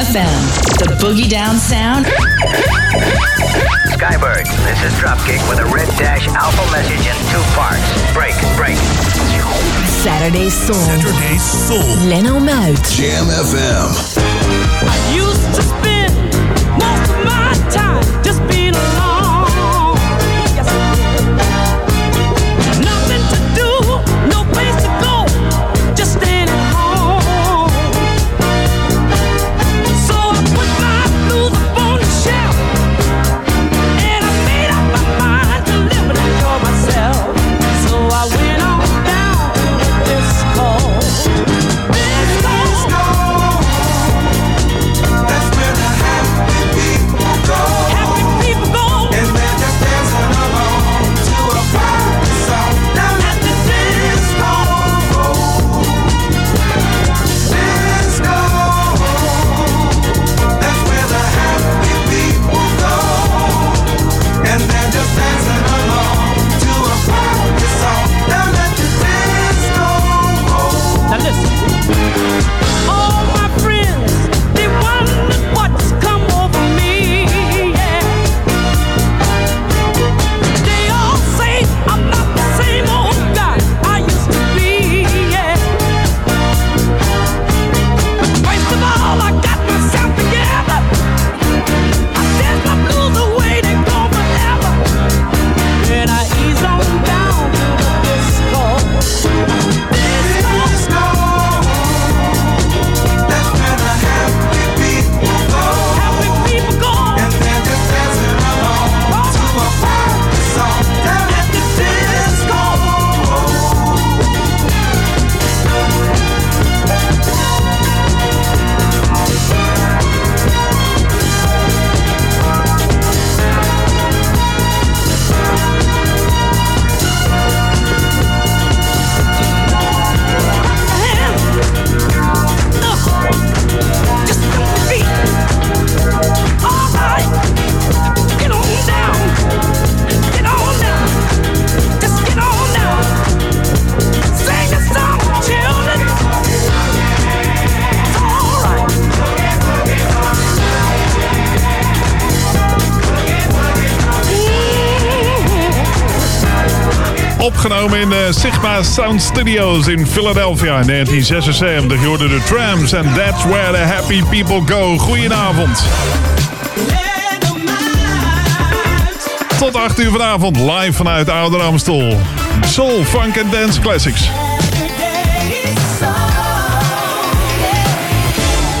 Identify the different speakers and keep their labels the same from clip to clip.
Speaker 1: FM, the boogie down sound.
Speaker 2: Skybird, this is Dropkick with a red dash alpha message in two parts. Break, break.
Speaker 1: Saturday Soul.
Speaker 3: Saturday Soul.
Speaker 1: Leno Muit.
Speaker 3: Jam FM.
Speaker 4: I used to
Speaker 5: Opgenomen in de Sigma Sound Studios in Philadelphia in 1976. Je hoorde de Trams en That's Where the Happy People Go. Goedenavond. Tot 8 uur vanavond live vanuit Ouder Amstel. Soul, Funk en Dance Classics.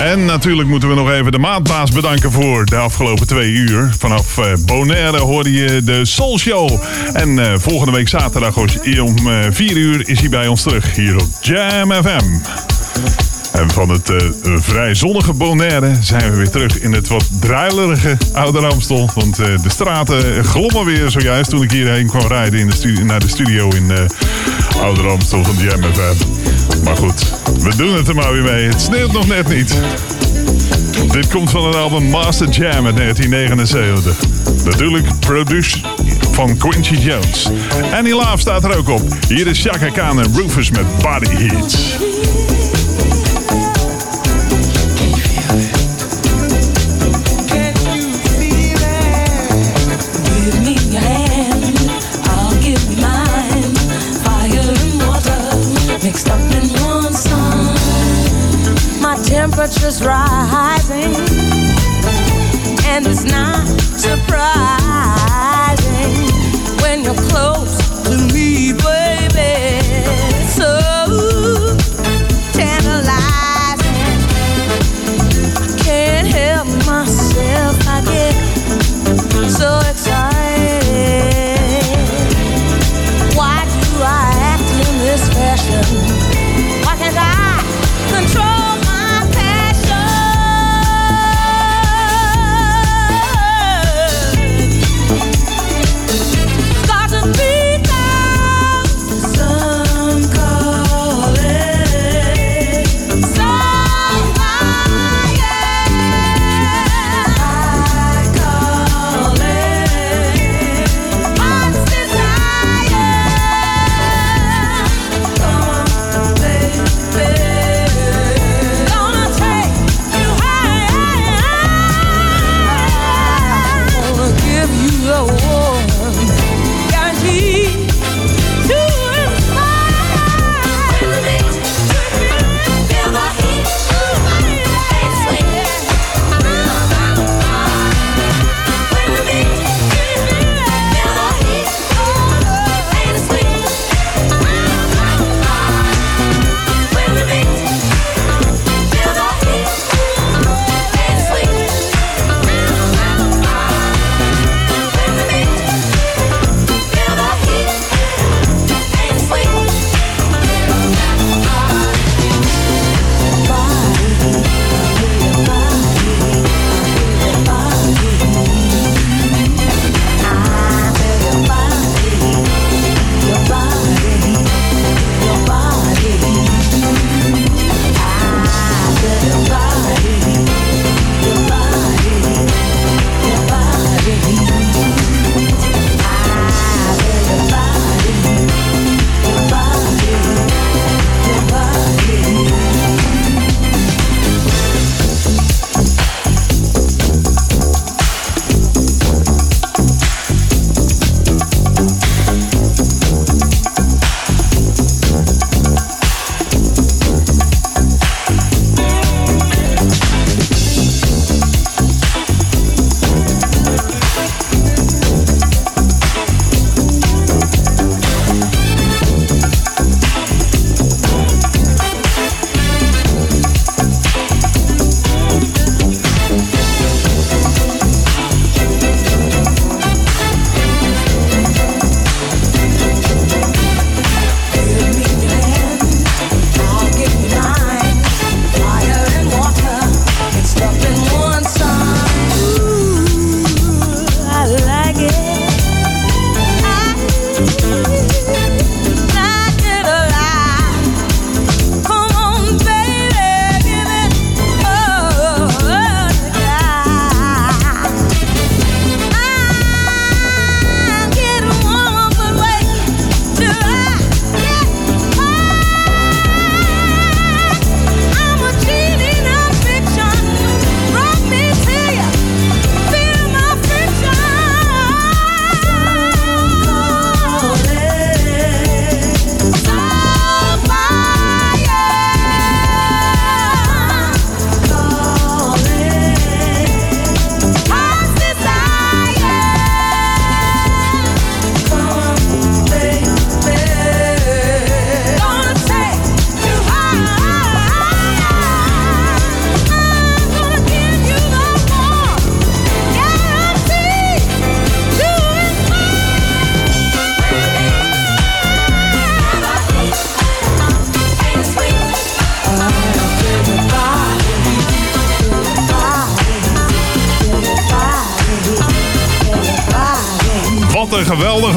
Speaker 5: En natuurlijk moeten we nog even de maandbaas bedanken voor de afgelopen twee uur. Vanaf eh, Bonaire hoorde je de Soul Show. En eh, volgende week zaterdag om eh, 4 uur is hij bij ons terug hier op Jam FM. En van het vrij zonnige Bonaire zijn we weer terug in het wat druilerige Ouder Amstel. Want de straten glommen weer zojuist toen ik hierheen kwam rijden in de naar de studio in Ouder Amstel van Jam FM. Maar goed, we doen het er maar weer mee. Het sneeuwt nog net niet. Dit komt van het album Master Jam uit 1979. Natuurlijk produced van Quincy Jones. Annie Love staat er ook op. Hier is Chaka Khan en Rufus met Body Heat.
Speaker 6: Temperature's rising, and it's not surprising when you're close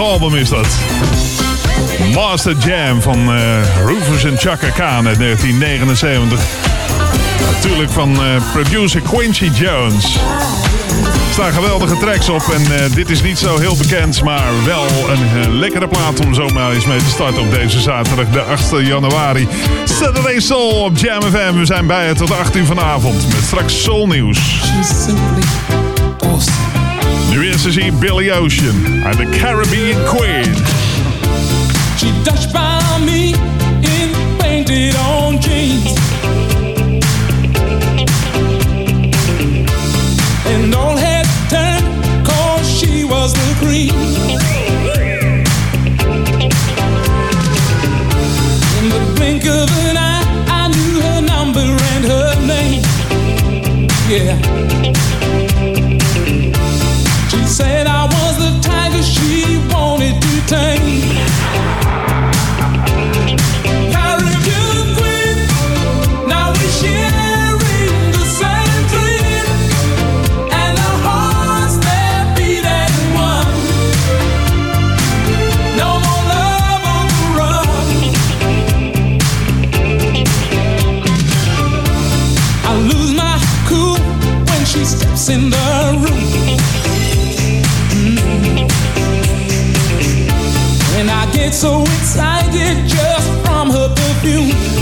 Speaker 5: album is dat. Master Jam van eh, Rufus en Chaka Khan uit 1979. Natuurlijk van eh, producer Quincy Jones. Er staan geweldige tracks op en eh, dit is niet zo heel bekend, maar wel een lekkere plaat om zomaar eens mee te starten op deze zaterdag, de 8 januari. Saturday Soul op Jam FM. We zijn bij je tot 8 uur vanavond met straks Soul Nieuws. Is Billy Ocean uit the Caribbean Queen.
Speaker 7: She dashed by me in painted on jeans. And all had turned cause she was the queen. In the blink of an eye, I knew her number and her name. Yeah. time so excited just from her perfume.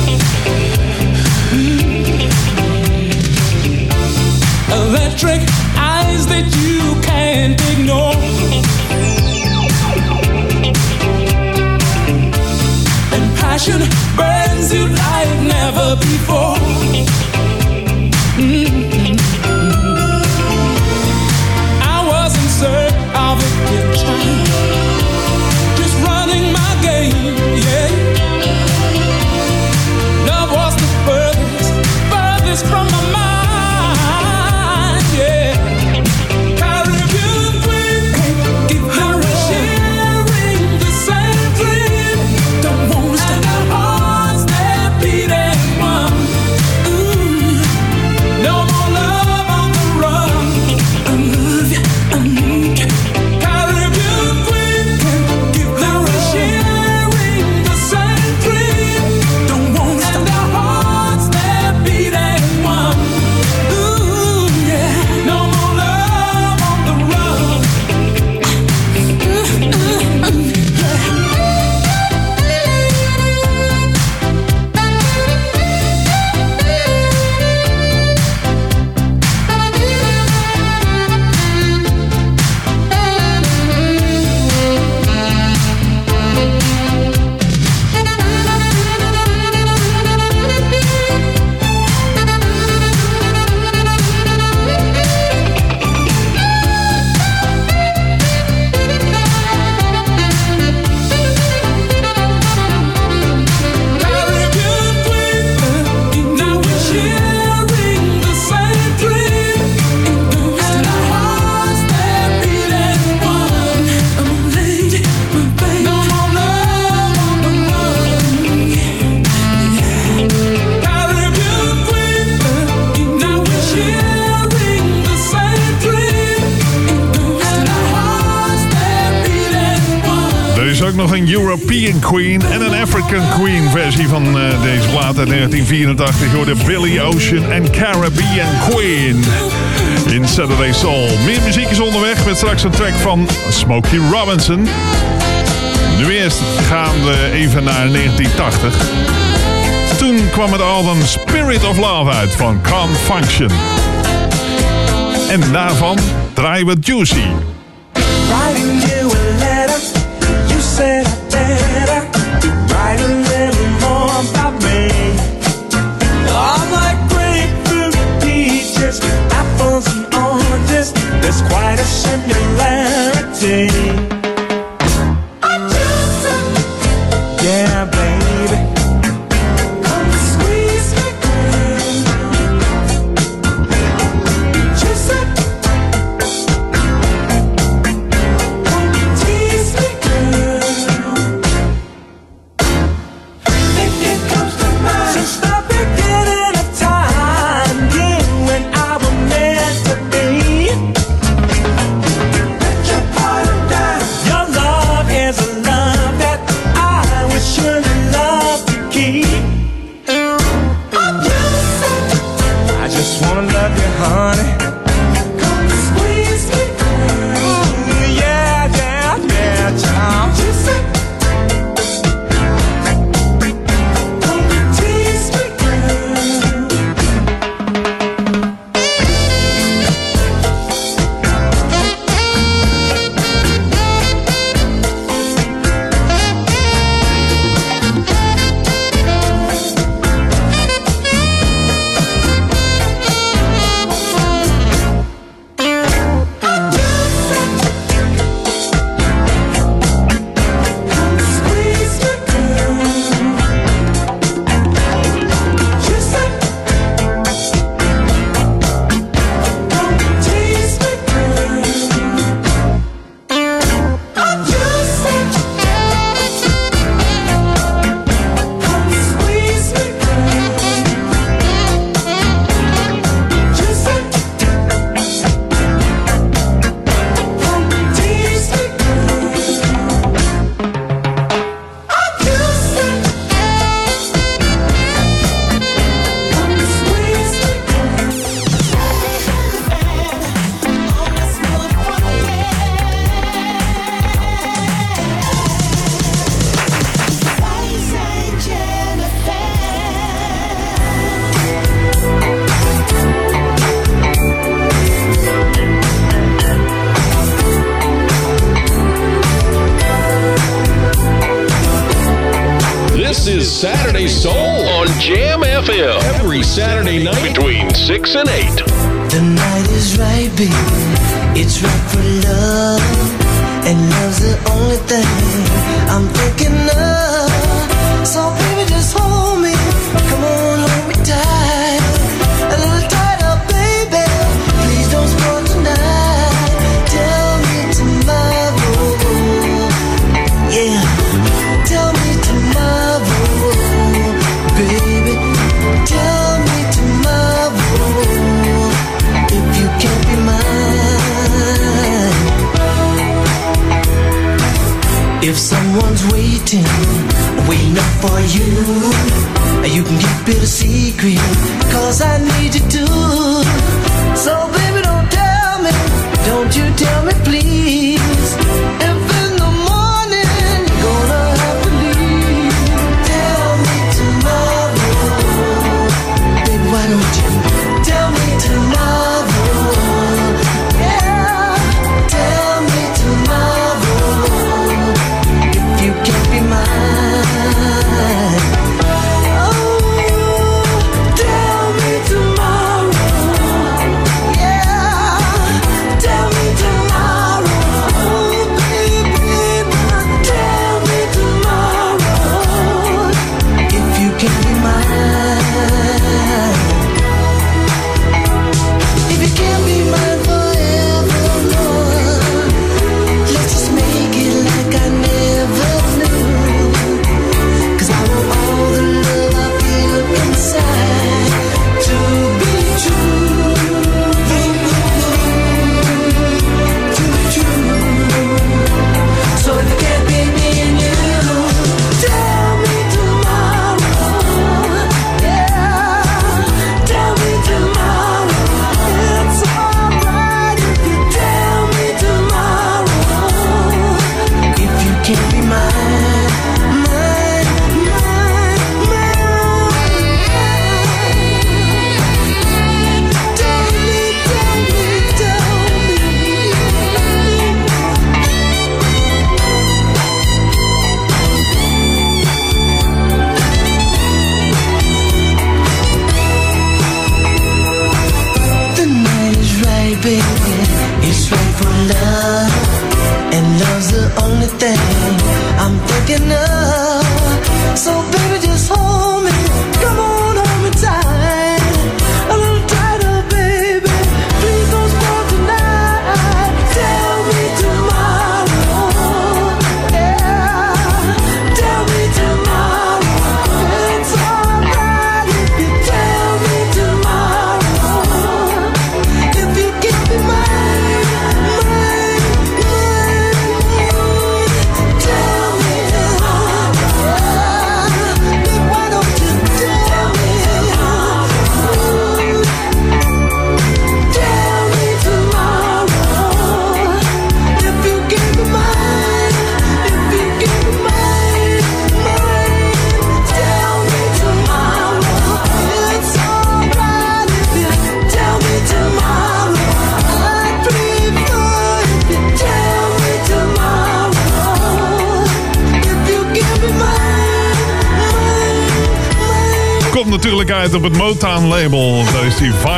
Speaker 5: Een track van Smokey Robinson. Nu eerst gaan we even naar 1980. Toen kwam het album Spirit of Love uit van Calm Function. En daarvan draaien we Juicy.
Speaker 8: Between 6 and 8.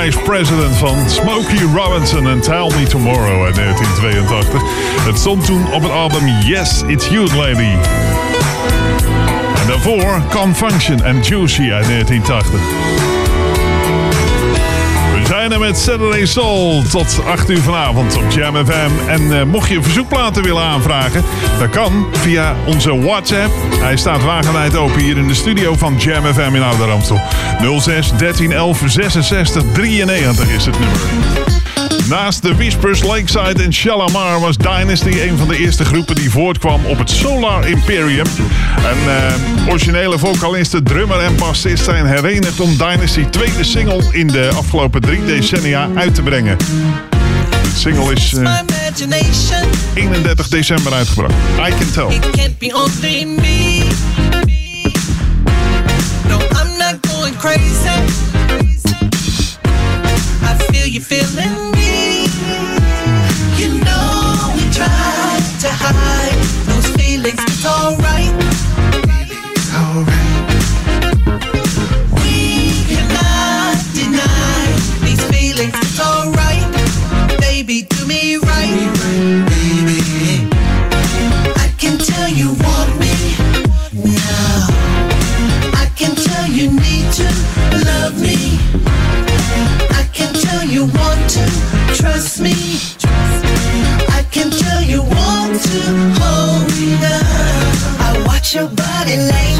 Speaker 5: Vice President van Smokey Robinson en Tell Me Tomorrow uit 1982. Het stond toen op het album Yes, It's You Lady. En daarvoor Confunction en Juicy uit 1980. Carolina met Saturday Soul. Tot 8 uur vanavond op Jam FM. En eh, mocht je verzoekplaten willen aanvragen, dat kan via onze WhatsApp. Hij staat wagenwijd open hier in de studio van Jam FM in Oude 06 13 11 66 93 is het nummer. Naast de Whispers, Lakeside en Shalamar was Dynasty een van de eerste groepen die voortkwam op het Solar Imperium. En eh, originele vocalisten, drummer en bassist zijn herenigd om Dynasty's tweede single in de afgelopen drie decennia uit te brengen. De single is eh, 31 december uitgebracht. I Can Tell.
Speaker 8: It can't be only me. No, I'm not going crazy. I feel you feeling your body language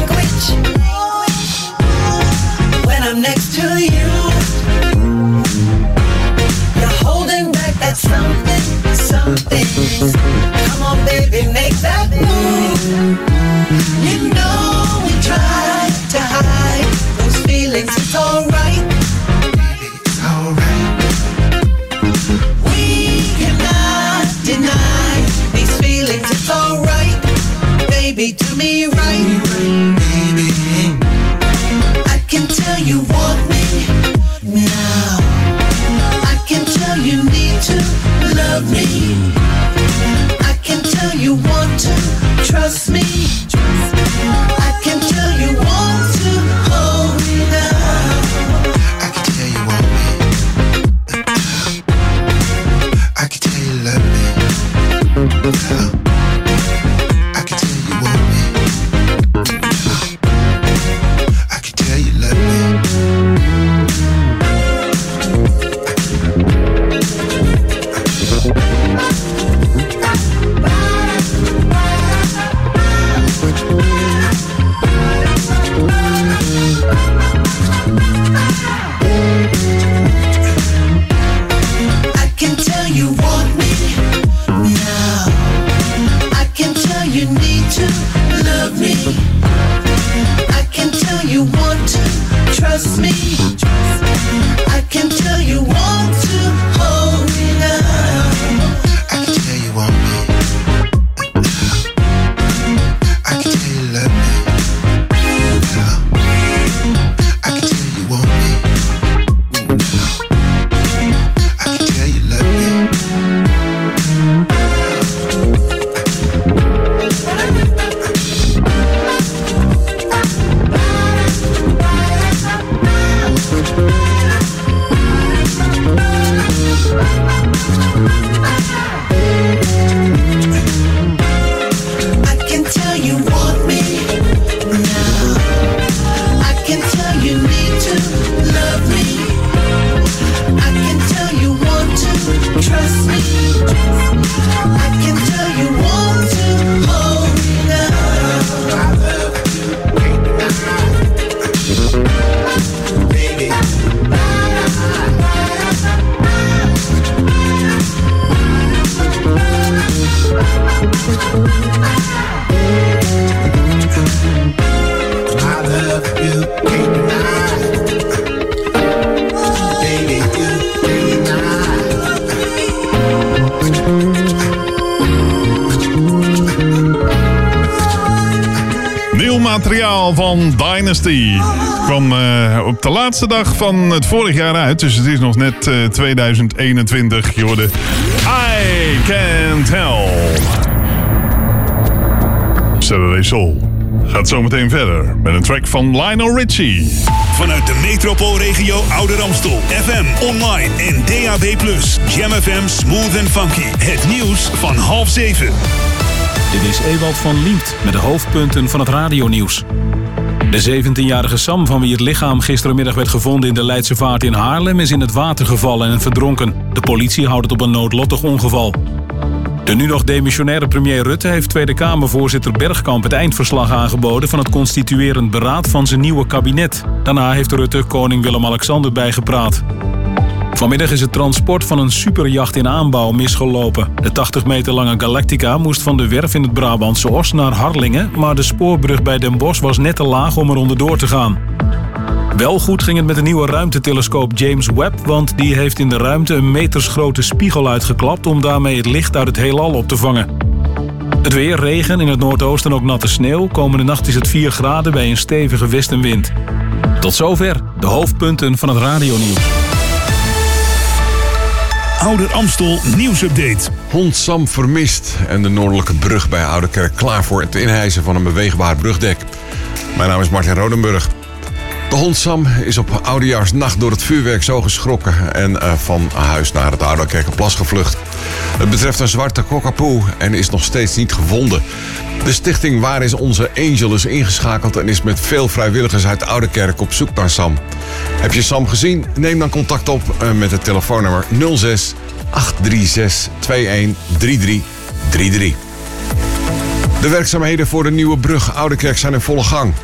Speaker 5: laatste dag van het vorig jaar uit. Dus het is nog net eh, 2021. Je hoorde I Can't Tell. Saturday Soul gaat zometeen verder met een track van Lionel Richie.
Speaker 3: Vanuit de metropoolregio Oude Ramstel. FM, online en DAB+. Jam FM Smooth and Funky. Het nieuws van half zeven.
Speaker 9: Dit is Ewald van Liemt met de hoofdpunten van het radionieuws. De 17-jarige Sam, van wie het lichaam gisterenmiddag werd gevonden in de Leidse Vaart in Haarlem, is in het water gevallen en verdronken. De politie houdt het op een noodlottig ongeval. De nu nog demissionaire premier Rutte heeft Tweede Kamervoorzitter Bergkamp het eindverslag aangeboden van het constituerend beraad van zijn nieuwe kabinet. Daarna heeft Rutte koning Willem-Alexander bijgepraat. Vanmiddag is het transport van een superjacht in aanbouw misgelopen. De 80 meter lange Galactica moest van de werf in het Brabantse Os naar Harlingen, maar de spoorbrug bij Den Bosch was net te laag om er onderdoor te gaan. Wel goed ging het met de nieuwe ruimtetelescoop James Webb, want die heeft in de ruimte een metersgrote spiegel uitgeklapt om daarmee het licht uit het heelal op te vangen. Het weer, regen, in het noordoosten ook natte sneeuw. Komende nacht is het 4 graden bij een stevige westenwind. Tot zover de hoofdpunten van het radionieuws.
Speaker 3: Ouder Amstel nieuwsupdate.
Speaker 10: Hond Sam vermist en de noordelijke brug bij Ouderkerk klaar voor het inhijsen van een beweegbaar brugdek. Mijn naam is Martin Rodenburg. De hond Sam is op oudejaarsnacht door het vuurwerk zo geschrokken en eh, van huis naar het Ouderkerkenplas gevlucht. Het betreft een zwarte cockapoo en is nog steeds niet gevonden. De stichting Waar is onze Angel is ingeschakeld en is met veel vrijwilligers uit Ouderkerk op zoek naar Sam. Heb je Sam gezien? Neem dan contact op eh, met het telefoonnummer 06 836 213333. De werkzaamheden voor de nieuwe brug Ouderkerk zijn in volle gang.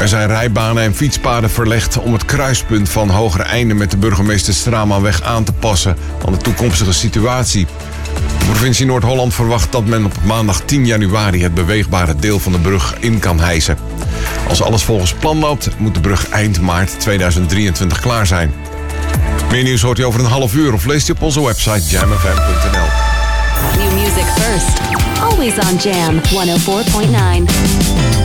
Speaker 10: Er zijn rijbanen en fietspaden verlegd om het kruispunt van Hogere Einde met de burgemeester Stramanweg aan te passen aan de toekomstige situatie. De provincie Noord-Holland verwacht dat men op maandag 10 januari het beweegbare deel van de brug in kan hijsen. Als alles volgens plan loopt, moet de brug eind maart 2023 klaar zijn. Meer nieuws hoort u over een half uur of leest u op onze website jamfm.nl.
Speaker 6: New music first. Always on Jam 104.9.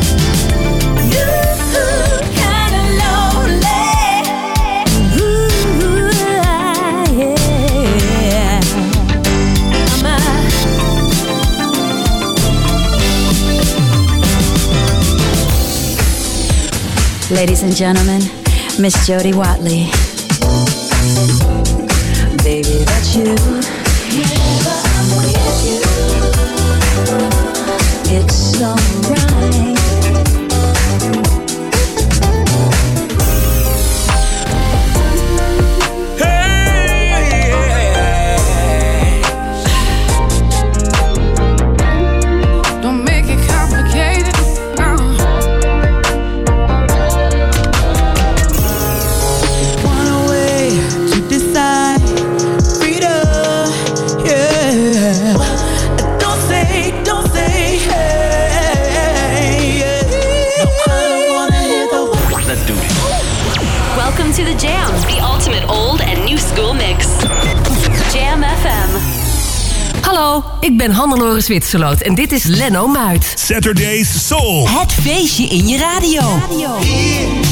Speaker 11: Ladies and gentlemen, Miss Jody Watley. Baby, that's you. It's alright.
Speaker 12: Ik ben Hannelore Zwitserloot en dit is Lenno Muit.
Speaker 3: Saturday's Soul.
Speaker 12: Het feestje in je radio.
Speaker 8: We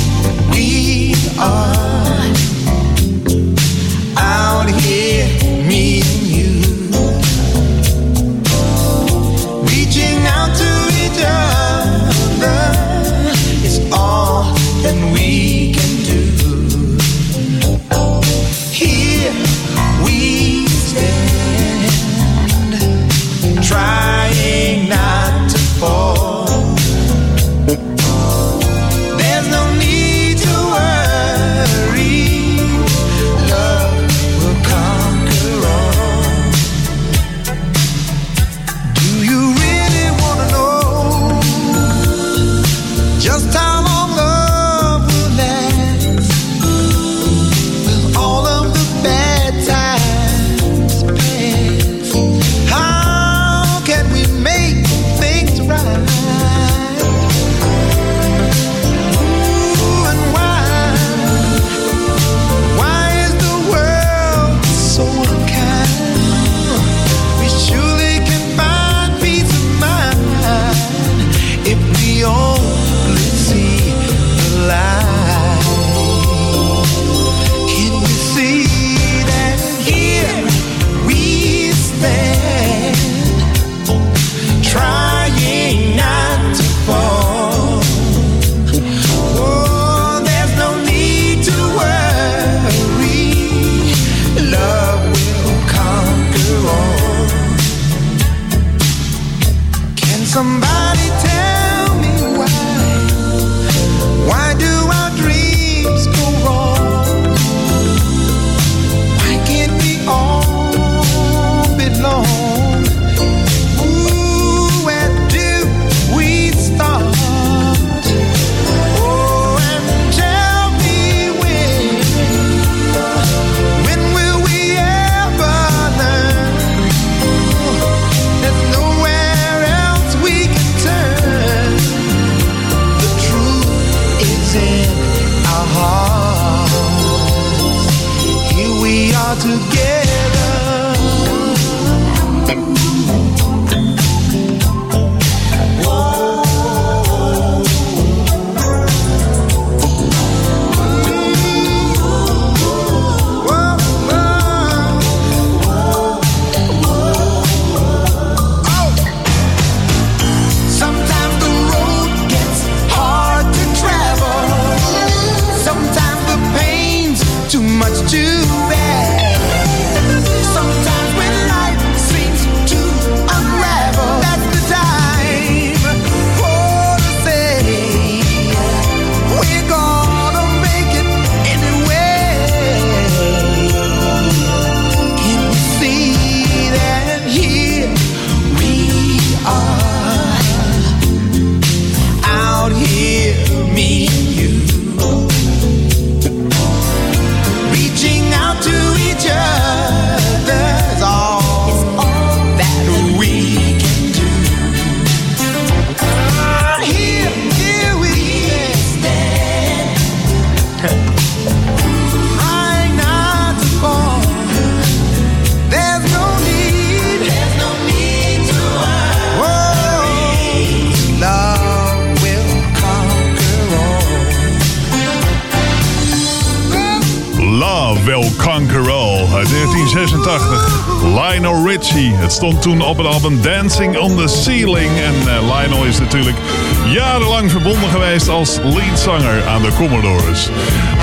Speaker 5: stond toen op het album Dancing on the Ceiling. En eh, Lionel is natuurlijk jarenlang verbonden geweest als leadzanger aan de Commodores.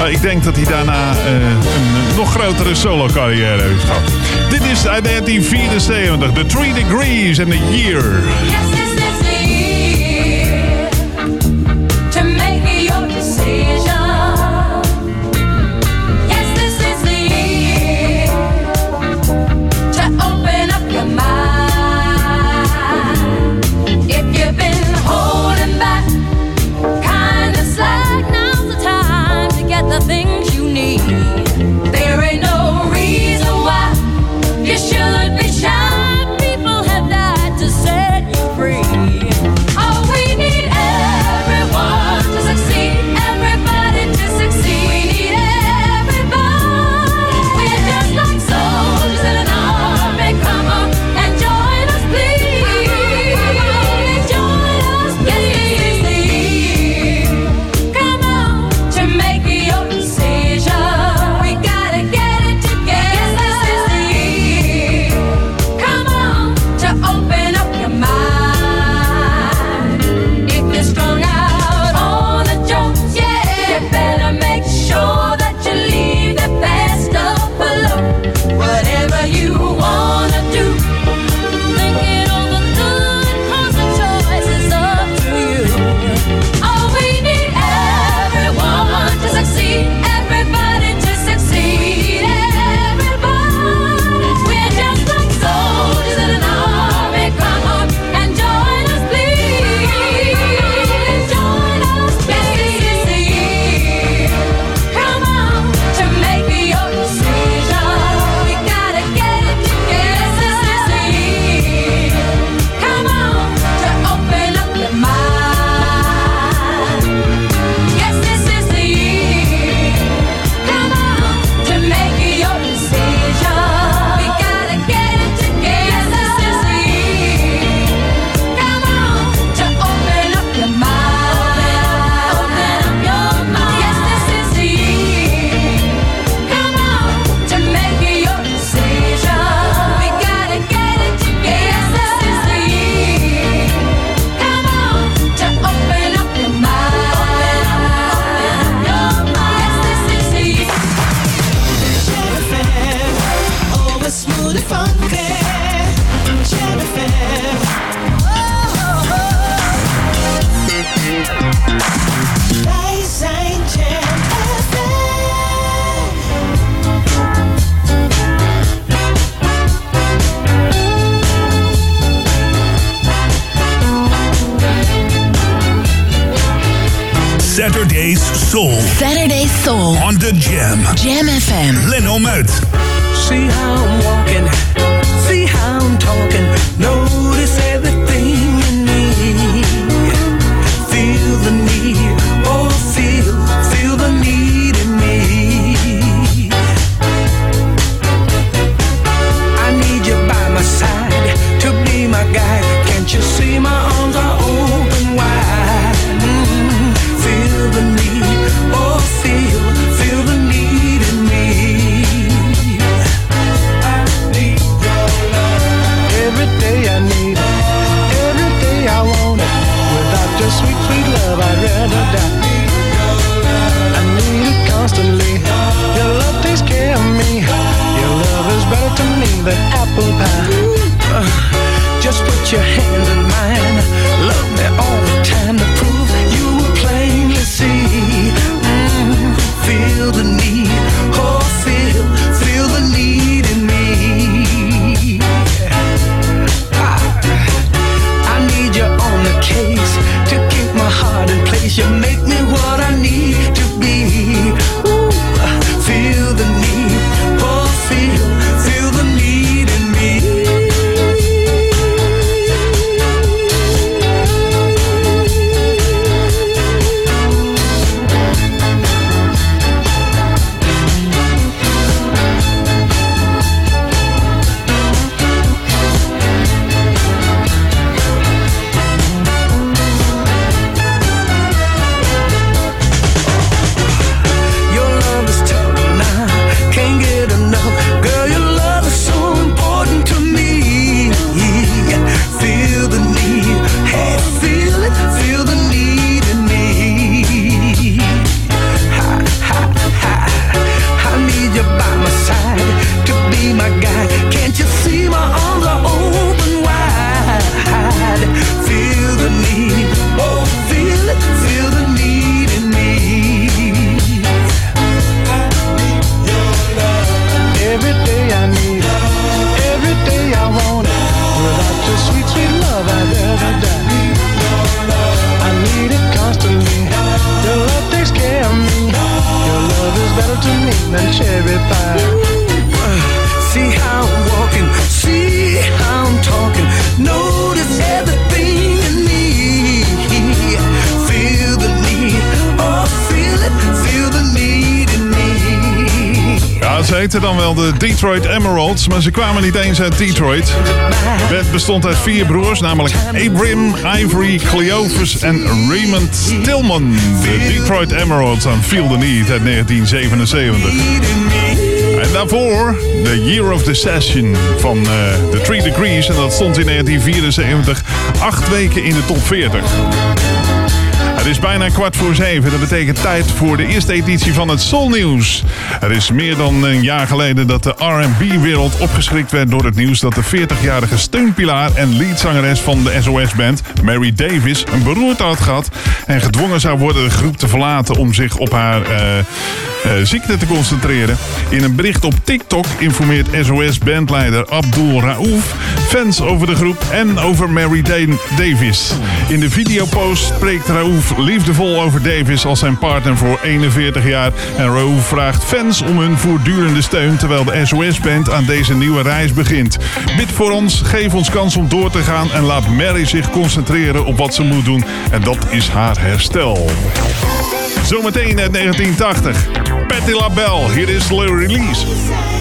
Speaker 5: Eh, ik denk dat hij daarna eh, een nog grotere solo-carrière heeft gehad. Dit is uit 1974, The Three Degrees
Speaker 6: in the Year.
Speaker 3: Saturday's Soul.
Speaker 1: Saturday Soul.
Speaker 3: On the Jam.
Speaker 1: Jam FM.
Speaker 3: Leno Muit.
Speaker 13: See how I'm walking. See how I'm talking. Notice everything.
Speaker 14: Your hand
Speaker 5: de Detroit Emeralds, maar ze kwamen niet eens uit Detroit. Het bestond uit vier broers, namelijk Abram, Ivory, Cleophas en Raymond Stillman. De Detroit Emeralds aan Feel the Need uit 1977. En daarvoor The Year of the Session van eh, The Three Degrees. En dat stond in 1974 acht weken in de top 40. Het is bijna kwart voor zeven. Dat betekent tijd voor de eerste editie van het Soul Nieuws. Het is meer dan een jaar geleden dat de R&B-wereld opgeschrikt werd door het nieuws dat de 40-jarige steunpilaar en leadzangeres van de SOS-band, Mary Davis, een beroerte had gehad en gedwongen zou worden de groep te verlaten om zich op haar eh, eh, ziekte te concentreren. In een bericht op TikTok informeert SOS-bandleider Abdul Raouf fans over de groep en over Mary Da- Davis. In de videopost spreekt Raouf liefdevol over Davis als zijn partner voor 41 jaar. En Raouf vraagt fans om hun voortdurende steun terwijl de SOS-band aan deze nieuwe reis begint. Bid voor ons, geef ons kans om door te gaan en laat Mary zich concentreren op wat ze moet doen. En dat is haar herstel. Zometeen uit 1980. Patti LaBelle, hier is Le Release.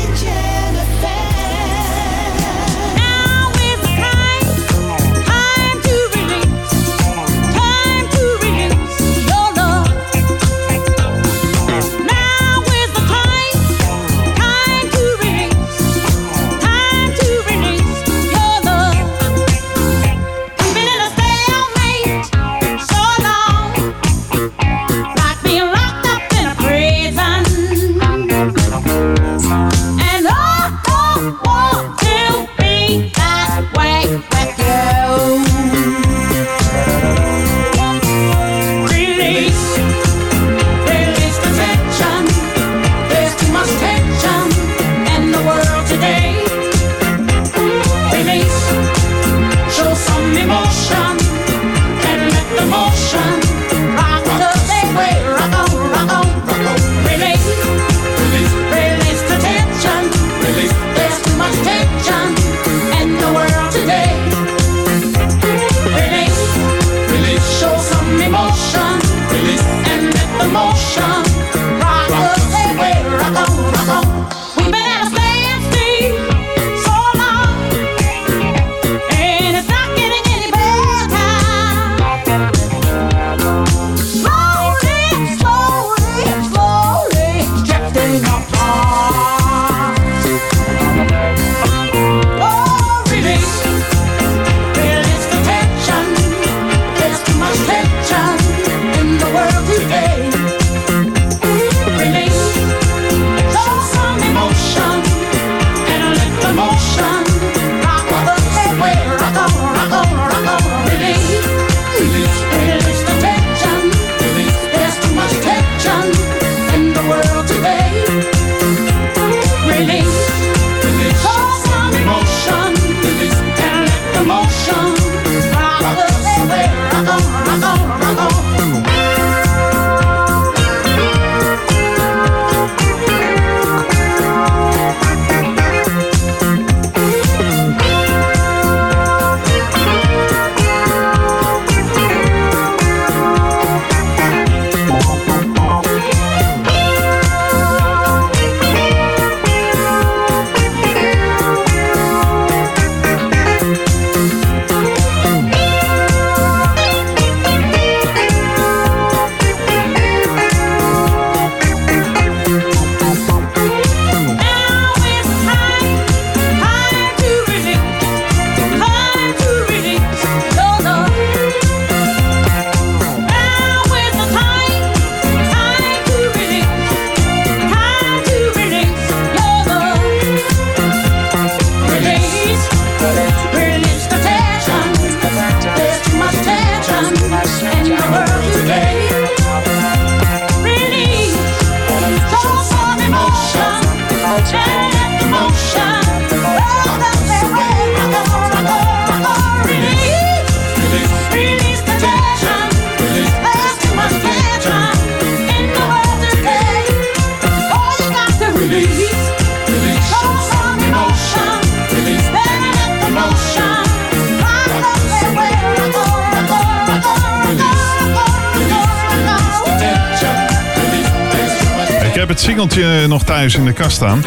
Speaker 4: In
Speaker 5: de kast staan.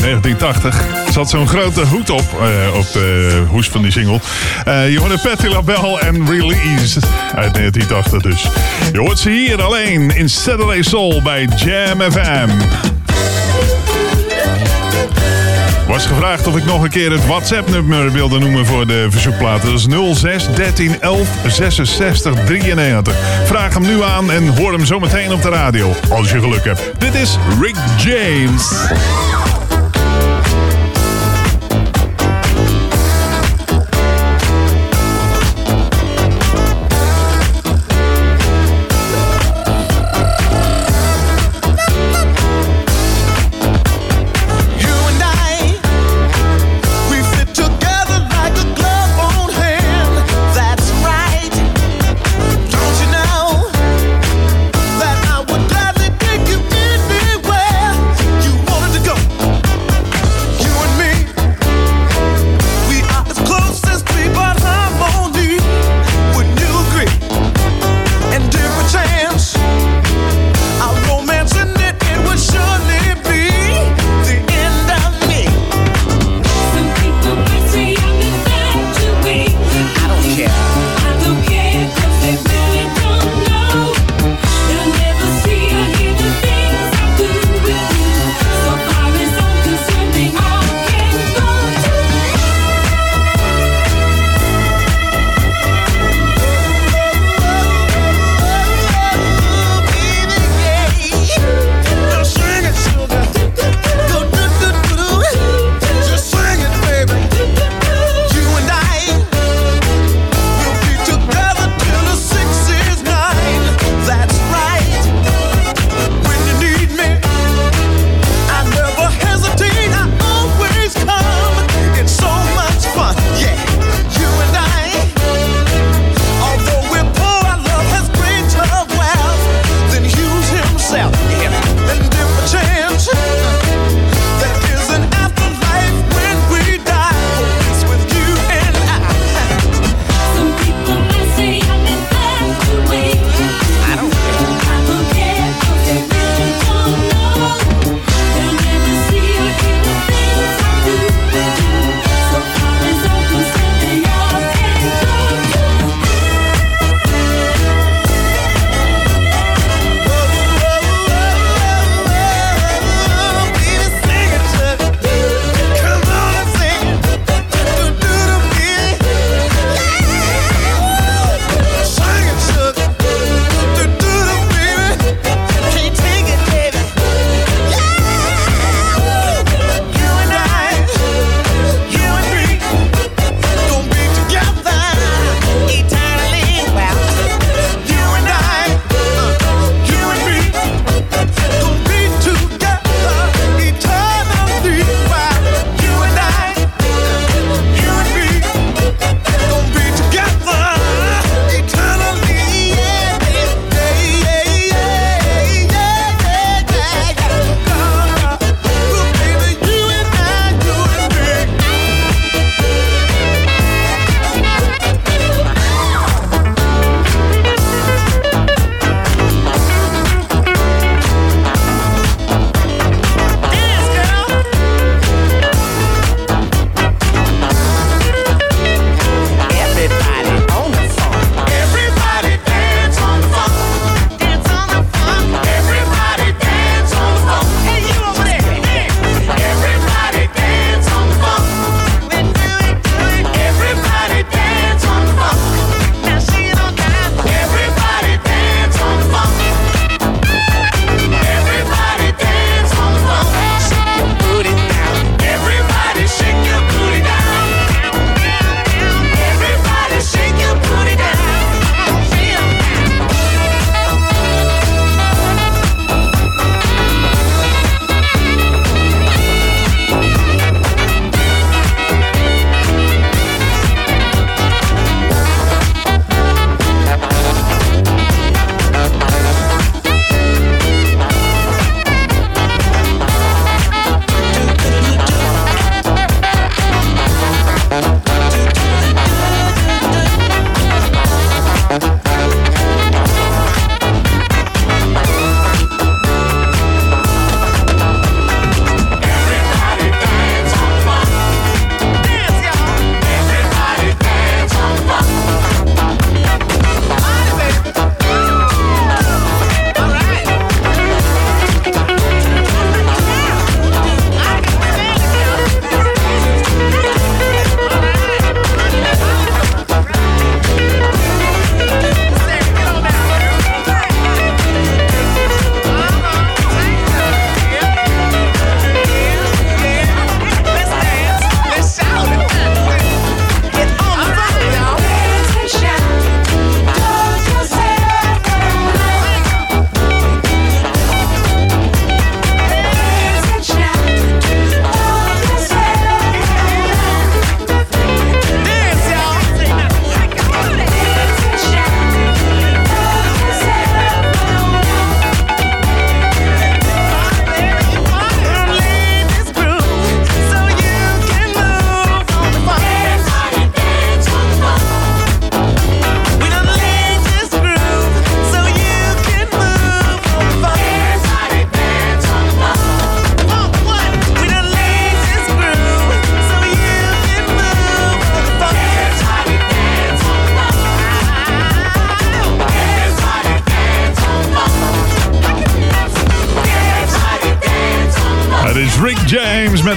Speaker 5: 1980. Er zat zo'n grote hoed op, eh, op de hoes van die single. Eh, je hoorde Patti LaBelle en Release uit 1980 dus. Je hoort ze hier alleen in Saturday Soul bij Jam FM. Was gevraagd of ik nog een keer het WhatsApp-nummer wilde noemen voor de verzoekplaten. Dat is 06 13 11 66 93. Vraag hem nu aan en hoor hem zometeen op de radio. Als je geluk hebt. Dit is Rick James.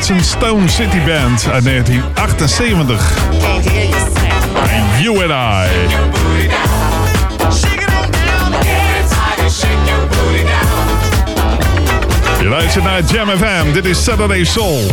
Speaker 5: Hudson Stone City Band uit 1978. En you and I. Je luistert naar Jam FM. Dit is Saturday Soul.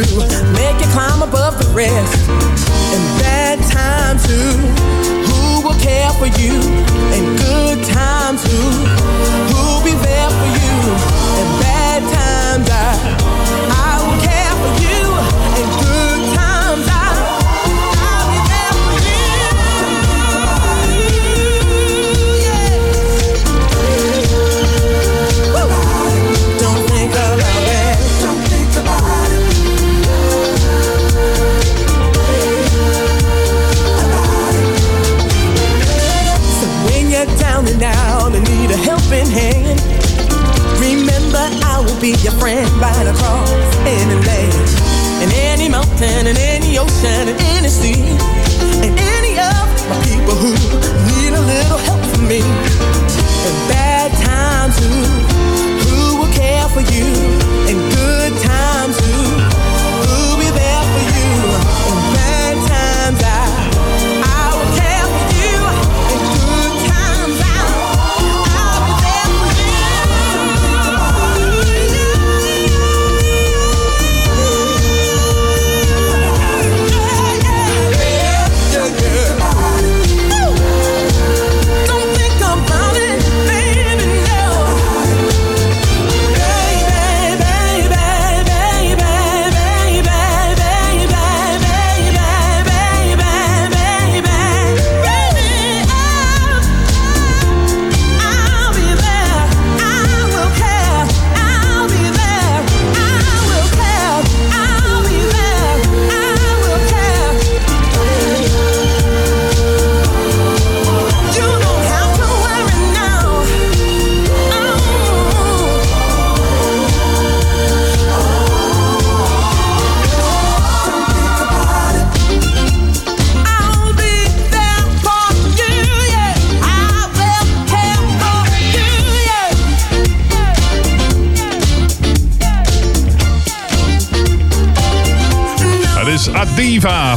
Speaker 6: through.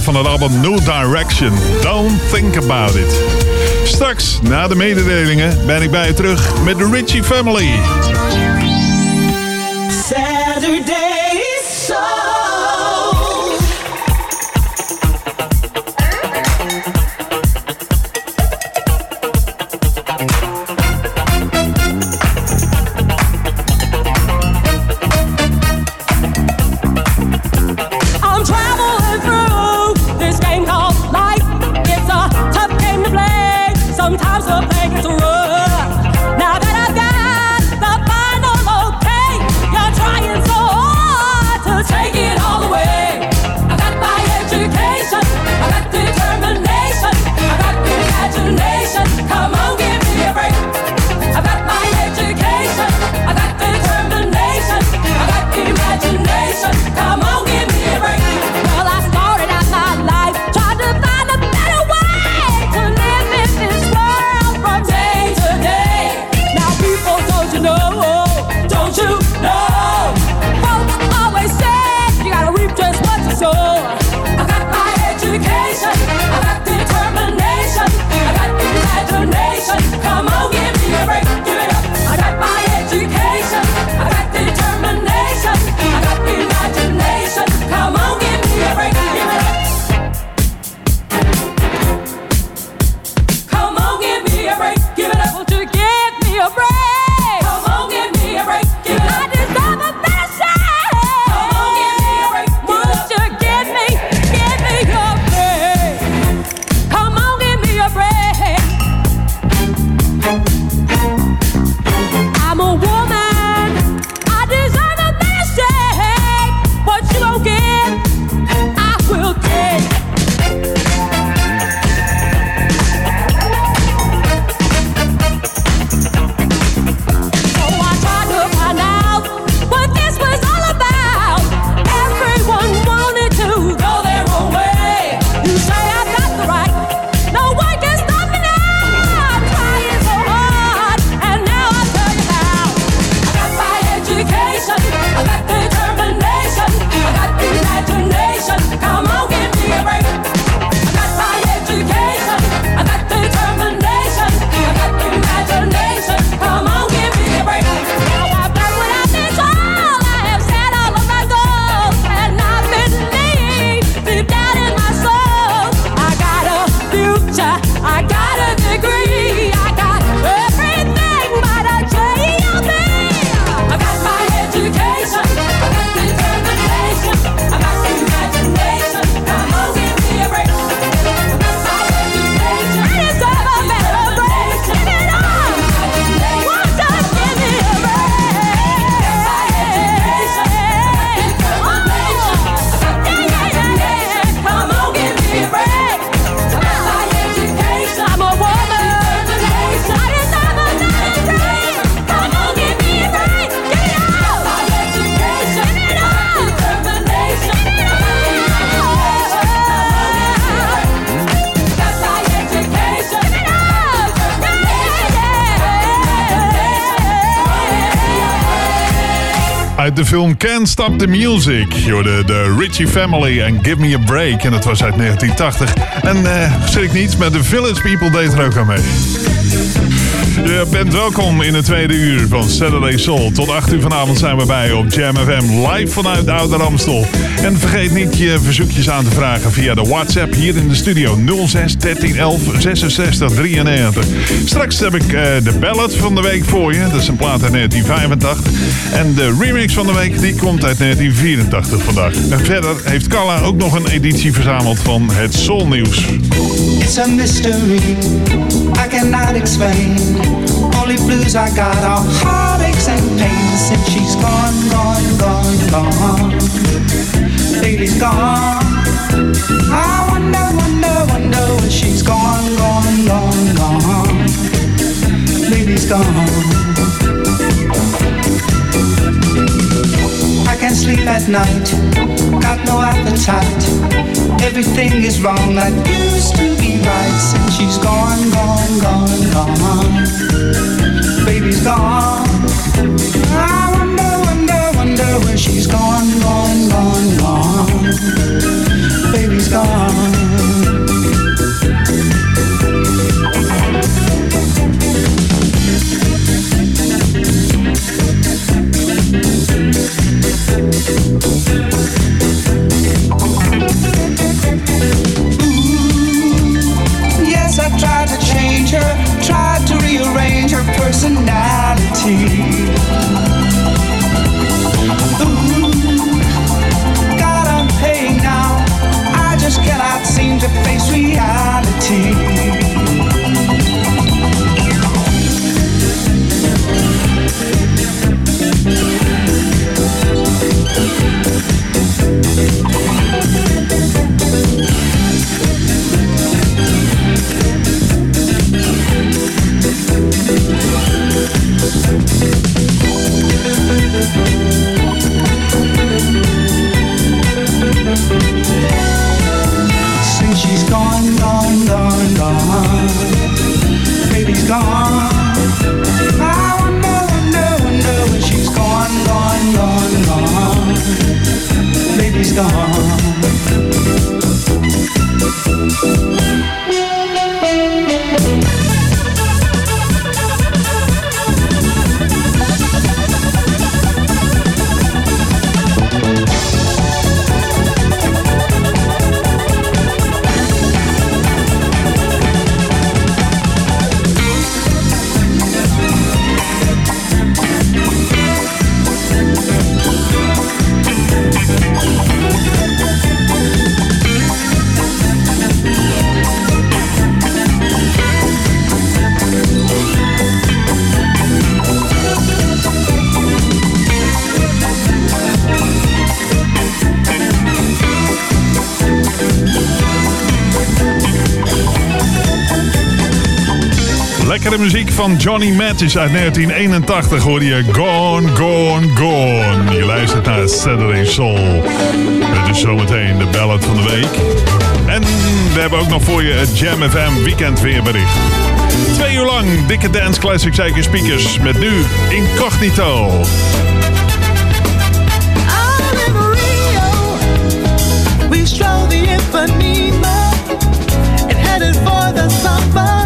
Speaker 5: van het album New Direction. Don't think about it. Straks, na de mededelingen, ben ik bij je terug met de Richie Family. De film Can't Stop the Music. Je de Richie Family en Give Me a Break. En dat was uit 1980. En eh schrik niet, met de Village People deed er ook aan mee. Je bent welkom in het tweede uur van Saturday Soul. Tot 8 uur vanavond zijn we bij op Jam FM live vanuit Oude Ramstel. En vergeet niet je verzoekjes aan te vragen via de WhatsApp hier in de studio 06 13 11 66 93. Straks heb ik eh, de ballad van de week voor je. Dat is een plaat uit 1985. En de remix van de week die komt uit 1984 vandaag. En verder heeft Carla ook nog een editie verzameld van het Soul Nieuws.
Speaker 15: It's a mystery I cannot explain. Only blues I got are heartaches and pains since she's gone, gone, gone, gone. Baby's gone. I wonder, wonder, wonder when she's gone, gone, gone, gone. Baby's gone. I can't sleep at night, got no appetite. Everything is wrong that used to be right since she's gone, gone, gone, gone. Baby's gone. I wonder, wonder, wonder where she's gone, gone, gone, gone. Baby's gone.
Speaker 5: van Johnny Mattis uit 1981 hoor je Gone, Gone, Gone. Je luistert naar Saturday Soul. Het is dus zometeen de ballad van de week. En we hebben ook nog voor je het Jam FM weekend weerbericht. Twee uur lang dikke dance classics uit speakers met nu Incognito.
Speaker 13: We stroll the infinite and headed for the summer.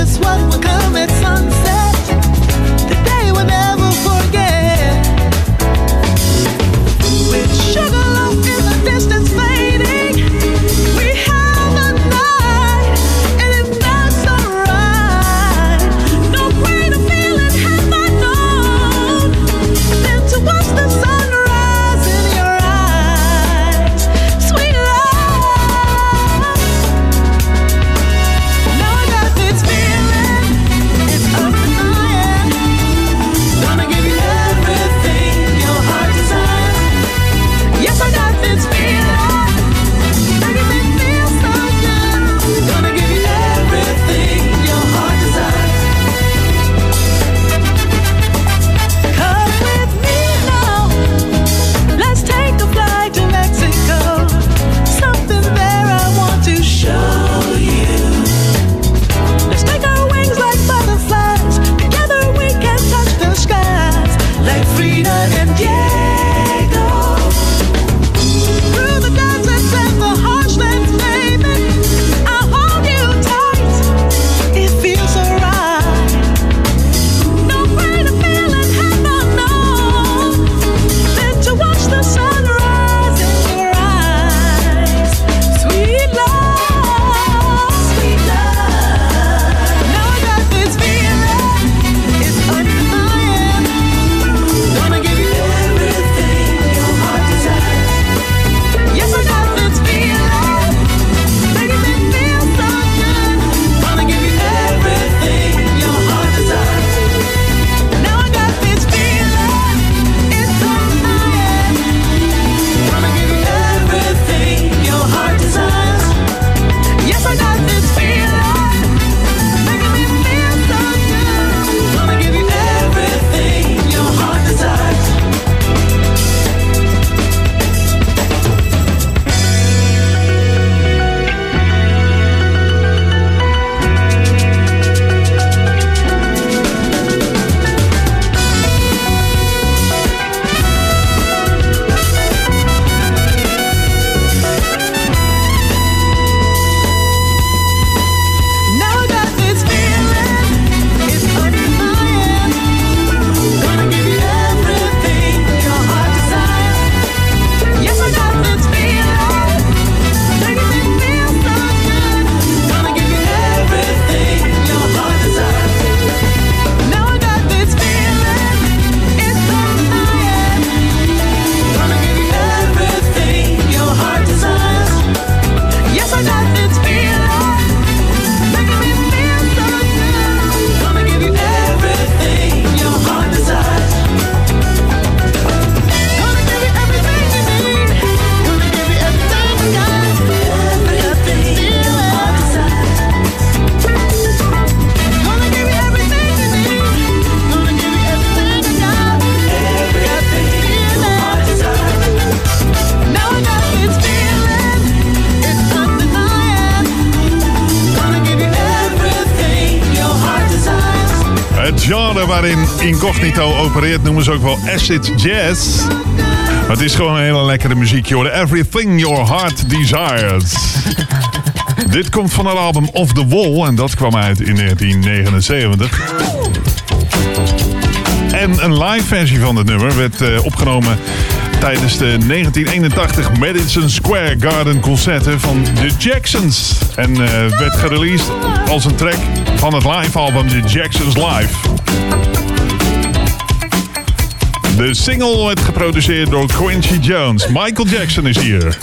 Speaker 13: Just what will come at sunset.
Speaker 5: ook wel acid jazz. Het is gewoon een hele lekkere muziek, joh. Everything Your Heart Desires. Dit komt van het album Off the Wall en dat kwam uit in 1979. En een live versie van het nummer werd eh, opgenomen tijdens de 1981 Madison Square Garden concerten van The Jacksons. En eh, werd gereleased als een track van het live album The Jacksons Live. De single werd geproduceerd door Quincy Jones. Michael Jackson is hier.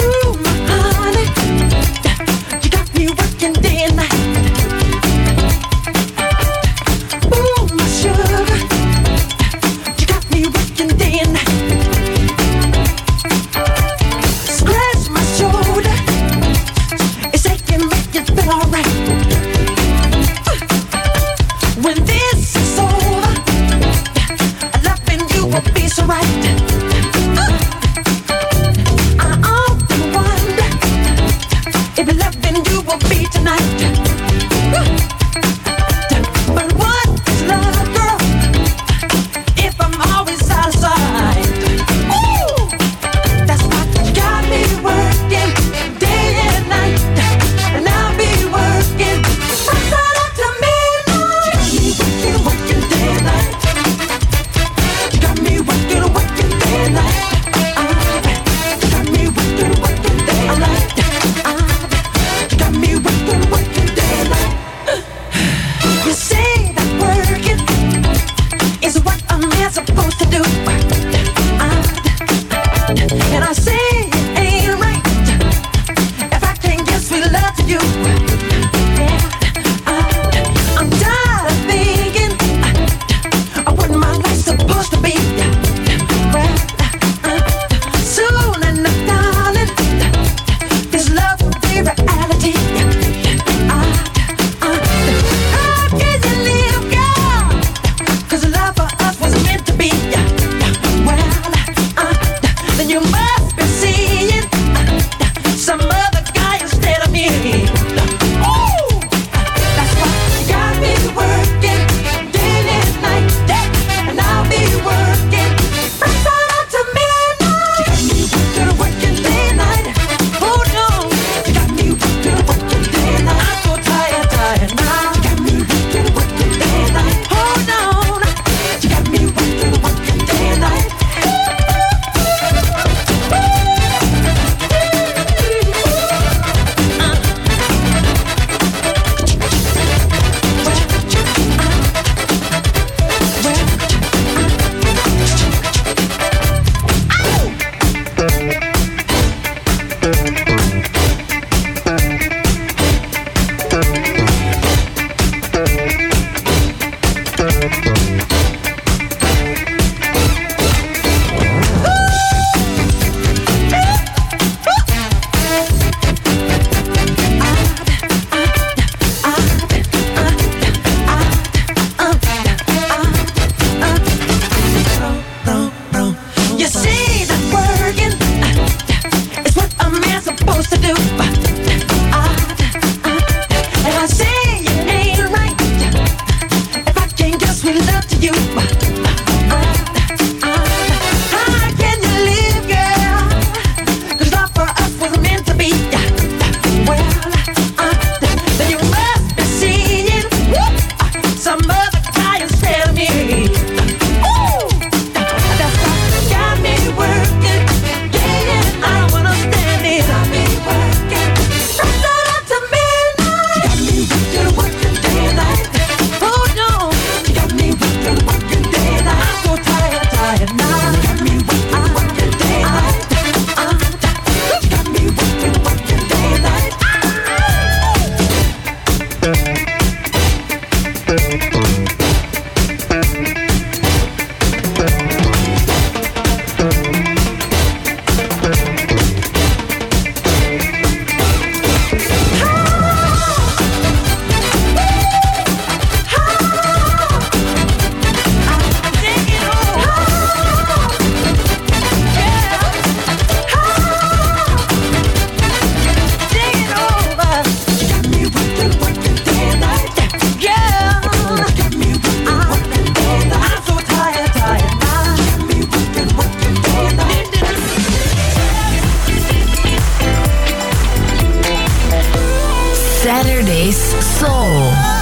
Speaker 6: Soul.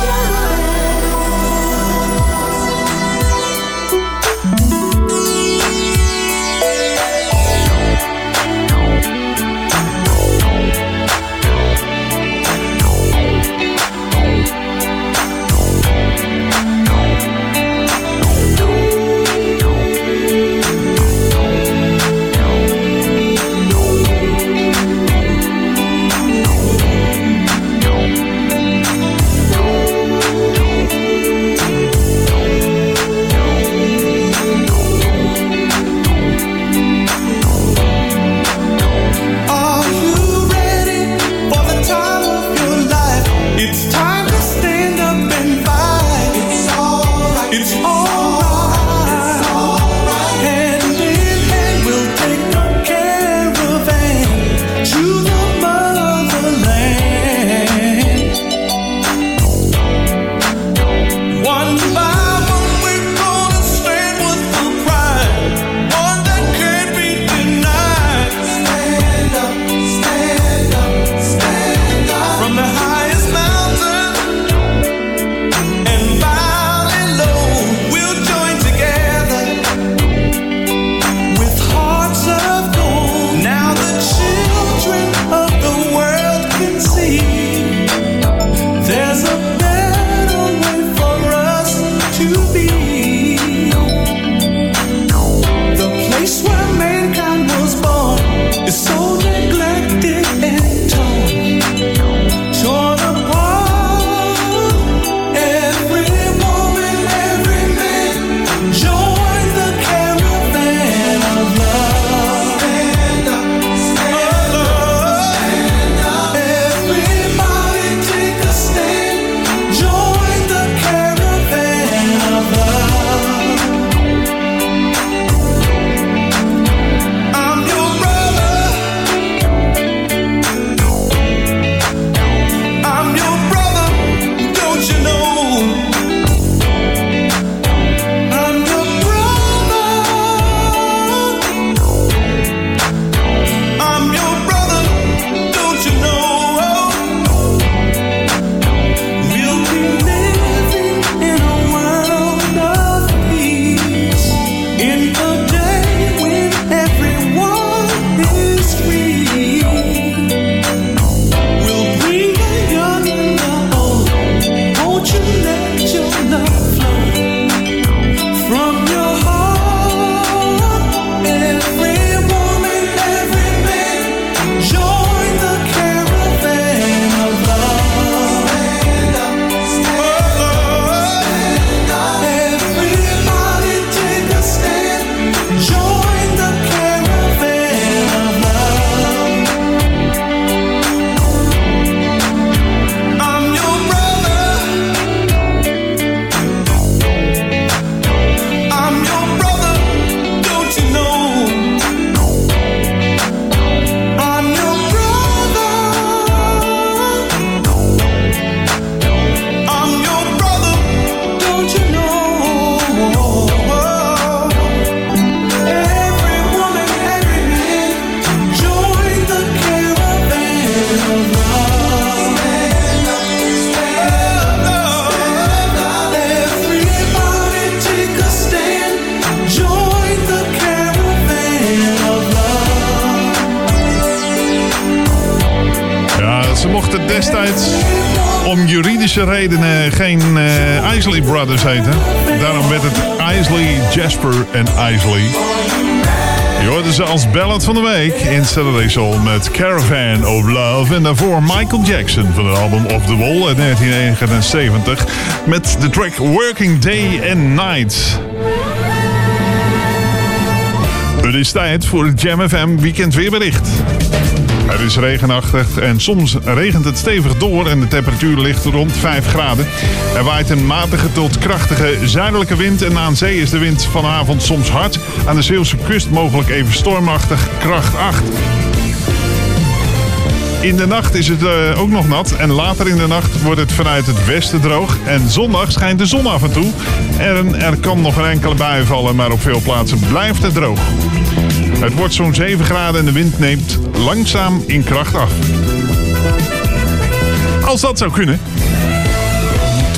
Speaker 5: Praktische redenen geen eh, Isley Brothers heten. Daarom werd het Isley, Jasper en Isley. Je hoorde ze als ballad van de week in Saturday Soul met Caravan of Love. En daarvoor Michael Jackson van het album Off the Wall uit 1979 met de track Working Day and Night. Het is tijd voor het Jam FM Weekend Weerbericht. Het is regenachtig en soms regent het stevig door en de temperatuur ligt rond 5 graden. Er waait een matige tot krachtige zuidelijke wind en aan zee is de wind vanavond soms hard. Aan de Zeeuwse kust mogelijk even stormachtig, kracht 8. In de nacht is het eh, ook nog nat en later in de nacht wordt het vanuit het westen droog. En zondag schijnt de zon af en toe. En er kan nog een enkele bui vallen, maar op veel plaatsen blijft het droog. Het wordt zo'n 7 graden en de wind neemt langzaam in kracht af. Als dat zou kunnen.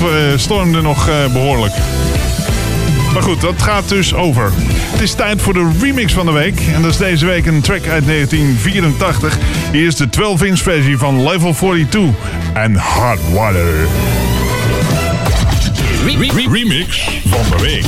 Speaker 5: Het eh, stormde nog eh, behoorlijk. Maar goed, dat gaat dus over. Het is tijd voor de remix van de week. En dat is deze week een track uit 1984. Hier is de 12-inch versie van Level 42 en Hot Water. remix van de week.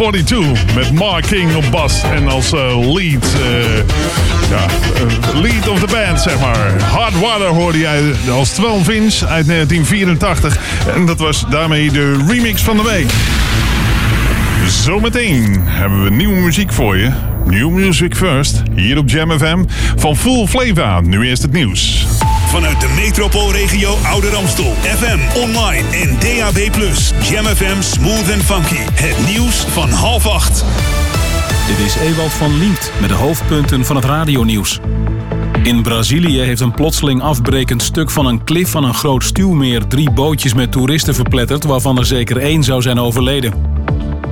Speaker 5: 42 met Mark King op bas en als eh, lead, eh, ja, eh, lead of the band, zeg maar. Hard Water hoorde jij als 12 inch uit 1984. En dat was daarmee de remix van de week. Zometeen hebben we nieuwe muziek voor je. New Music First, hier op Jam FM. Van Full Flavor, nu eerst het nieuws.
Speaker 3: Vanuit de metropoolregio Ouder Amstel. FM, online en DAB+. Jam FM Smooth and Funky. Het nieuws van half acht.
Speaker 9: Dit is Ewald van Liemt met de hoofdpunten van het radionieuws. In Brazilië heeft een plotseling afbrekend stuk van een klif van een groot stuwmeer drie bootjes met toeristen verpletterd, waarvan er zeker één zou zijn overleden.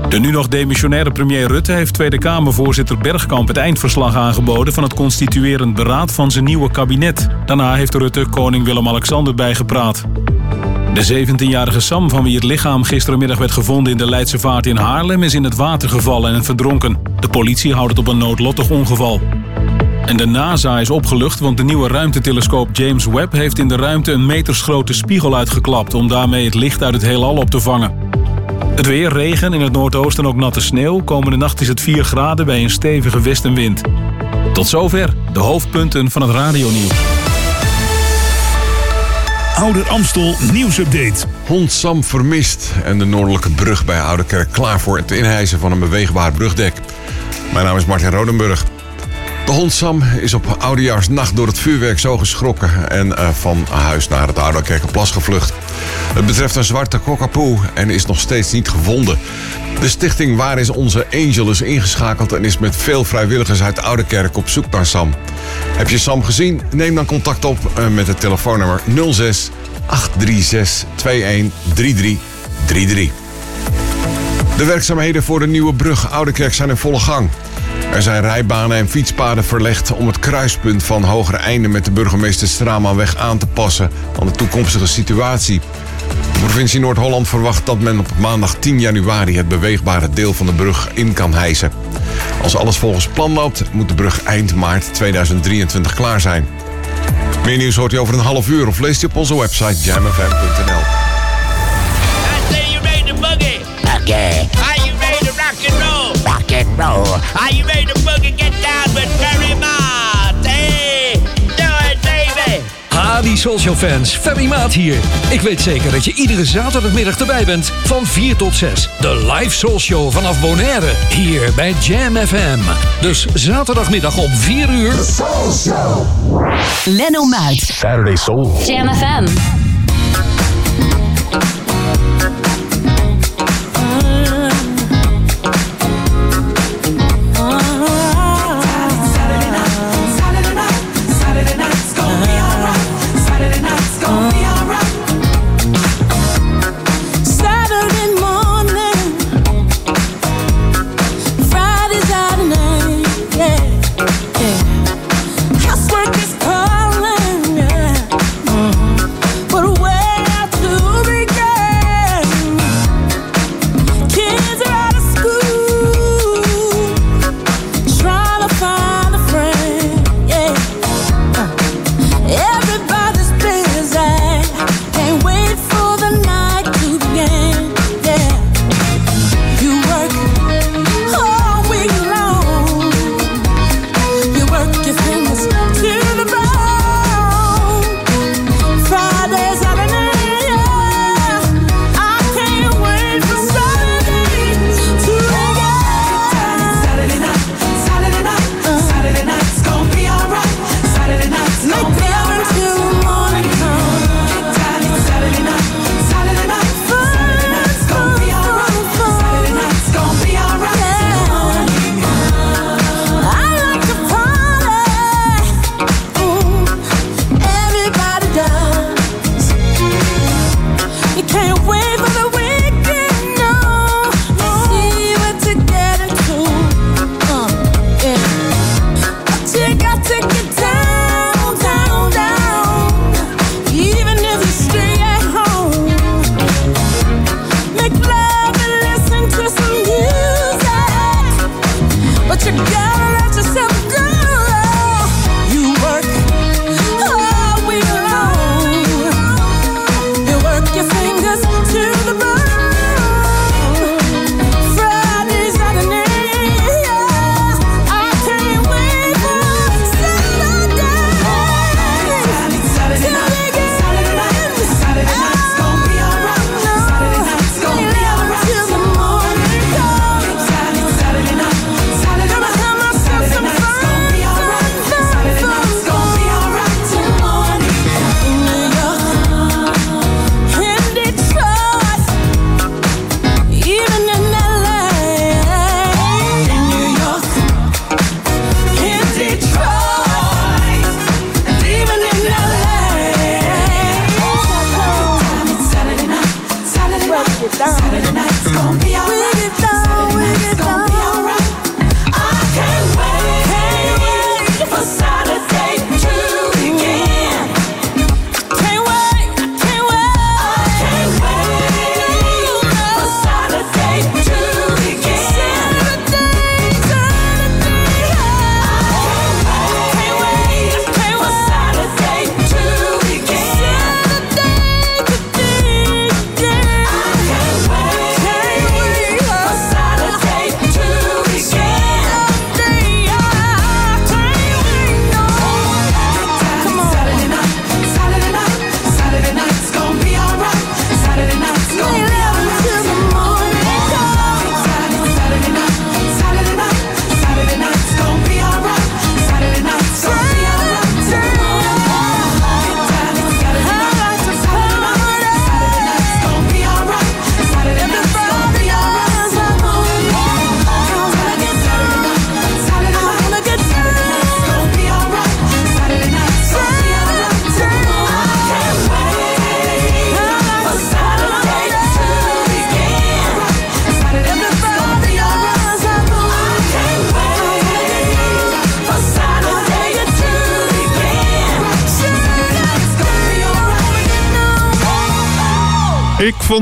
Speaker 9: De nu nog demissionaire premier Rutte heeft Tweede Kamervoorzitter Bergkamp het eindverslag aangeboden van het constituerend beraad van zijn nieuwe kabinet. Daarna heeft Rutte koning Willem-Alexander bijgepraat. De 17-jarige Sam, van wie het lichaam gisterenmiddag werd gevonden in de Leidse Vaart in Haarlem, is in het water gevallen en verdronken. De politie houdt het op een noodlottig ongeval. En de NASA is opgelucht, want de nieuwe ruimtetelescoop James Webb heeft in de ruimte een metersgrote spiegel uitgeklapt om daarmee het licht uit het heelal op te vangen. Het weer, regen, in het noordoosten ook natte sneeuw. Komende nacht is het 4 graden bij een stevige westenwind. Tot zover de hoofdpunten van het radionieuws.
Speaker 3: Ouder Amstel nieuwsupdate.
Speaker 10: Hond Sam vermist en de noordelijke brug bij Ouderkerk klaar voor het inhijsen van een beweegbaar brugdek. Mijn naam is Martin Rodenburg. De hond Sam is op oudejaarsnacht door het vuurwerk zo geschrokken en eh, van huis naar het Ouderkerkenplas gevlucht. Het betreft een zwarte cockapoo en is nog steeds niet gevonden. De stichting Waar is onze Angel is ingeschakeld en is met veel vrijwilligers uit Ouderkerk op zoek naar Sam. Heb je Sam gezien? Neem dan contact op eh, met het telefoonnummer 06 836 2133 33. De werkzaamheden voor de nieuwe brug Ouderkerk zijn in volle gang. Er zijn rijbanen en fietspaden verlegd om het kruispunt van Hogere Einde met de burgemeester Stramanweg aan te passen aan de toekomstige situatie. De provincie Noord-Holland verwacht dat men op maandag 10 januari het beweegbare deel van de brug in kan hijsen. Als alles volgens plan loopt, moet de brug eind maart 2023 klaar zijn. Meer nieuws hoort u over een half uur of leest u op onze website jamfm.nl.
Speaker 16: Say you ready to boogie. Boogie. Are you ready to rock and roll? And roll. Are you ready to boogie? Get down with Ferry Mott. Hey, do it, baby.
Speaker 17: Hadi Social Fans, Ferry Maat hier. Ik weet zeker dat je iedere zaterdagmiddag erbij bent van 4 tot 6. De live Soul Show vanaf Bonaire, hier bij Jam FM. Dus zaterdagmiddag om 4 uur. The Soul Show.
Speaker 1: Leno Muit.
Speaker 8: Saturday Soul.
Speaker 11: Jam FM.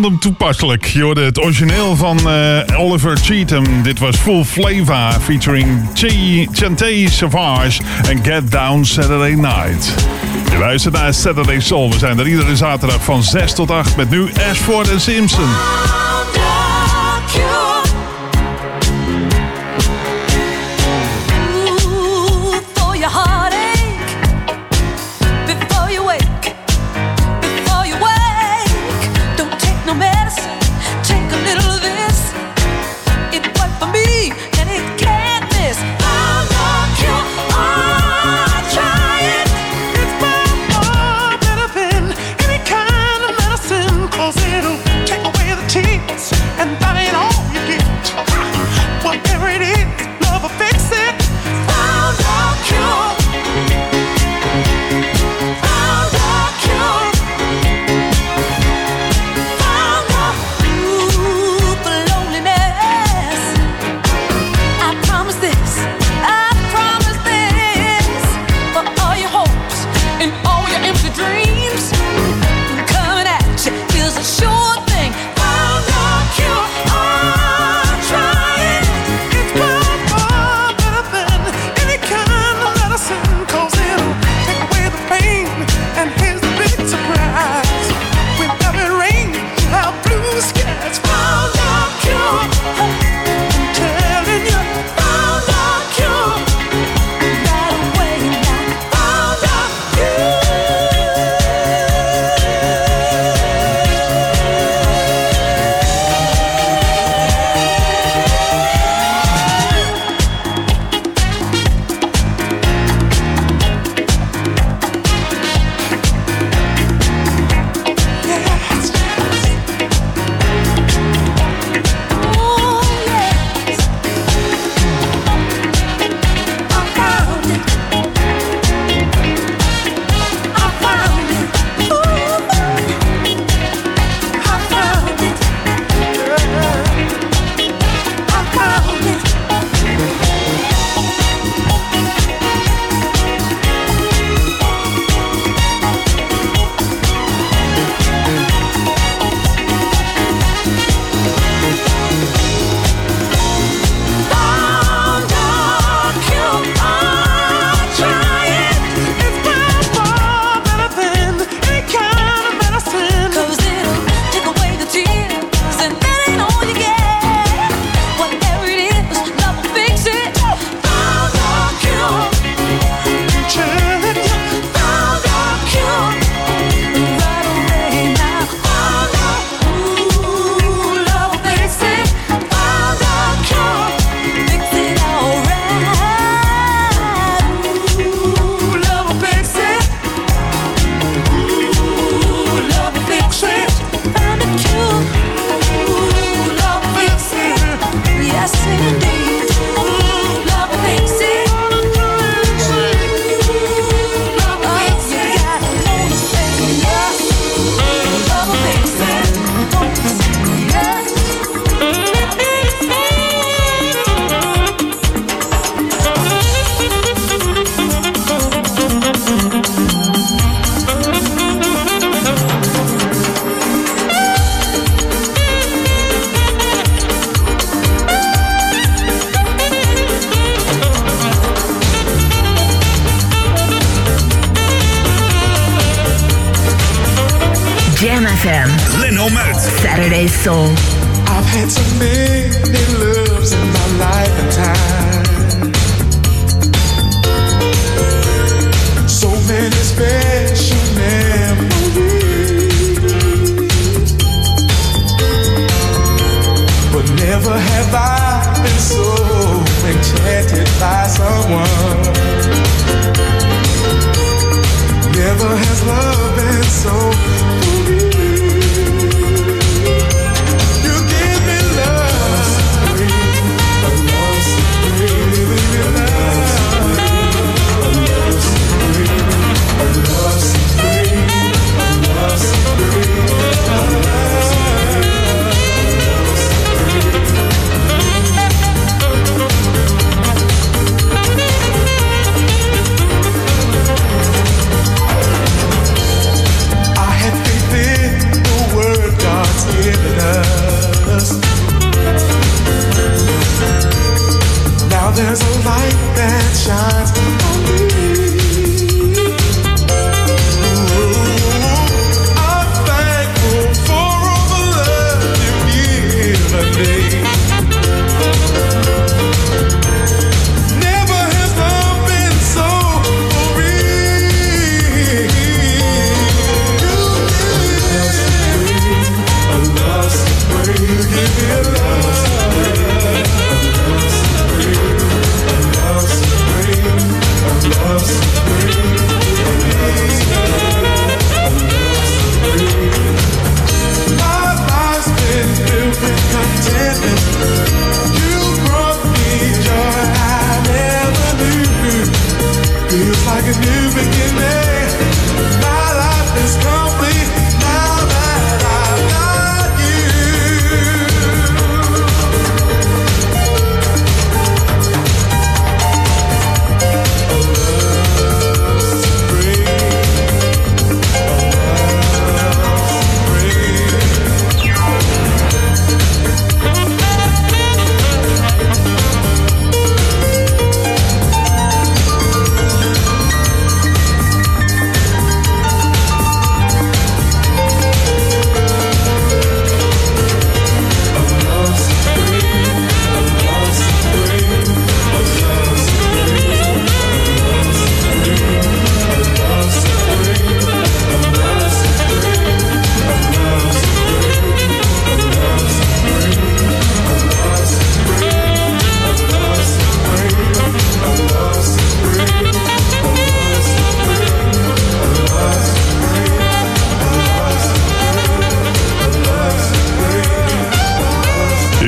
Speaker 5: random toepasselijk. Je hoorde het origineel van eh, Oliver Cheatham. Dit was Full Flavor. featuring Ch Chante Savage en Get Down Saturday Night. Je luistert naar Saturday Soul. We zijn er iedere zaterdag van 6 tot 8 met nu Ashford en Simpson.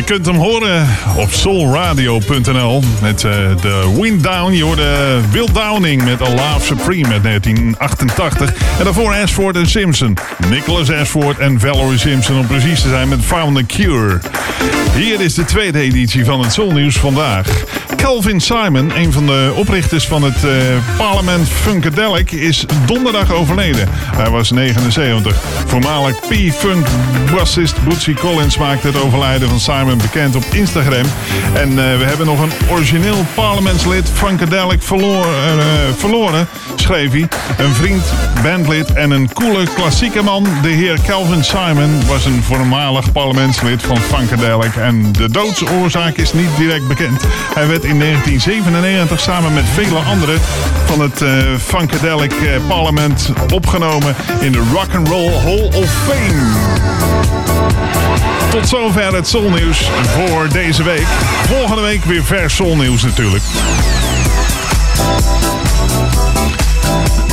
Speaker 5: Kunt hem horen op soulradio.nl met eh, de Wind Down. Je hoorde Will Downing met A Love Supreme uit 1988. En daarvoor Ashford en Simpson. Nicholas Ashford en Valerie Simpson om precies te zijn met Found a Cure. Hier is de tweede editie van het Soul Nieuws vandaag. Calvin Simon, een van de oprichters van het eh, Parlement Funkadelic, is donderdag overleden. Hij was 79. Voormalig P-Funk bassist Bootsy Collins maakte het overlijden van Simon bekend op Instagram. En eh, we hebben nog een origineel parlementslid, Funkadelic, verloor, eh, verloren, Een vriend, bandlid en een coole klassieke man. De heer Calvin Simon was een voormalig parlementslid van Funkadelic. En de doodsoorzaak is niet direct bekend. Hij werd in 1997 samen met vele anderen van het eh Funkadelic eh, parlement opgenomen in de Rock and Roll Hall of Fame. Tot zover het Soulnieuws voor deze week. Volgende week weer vers Soulnieuws natuurlijk.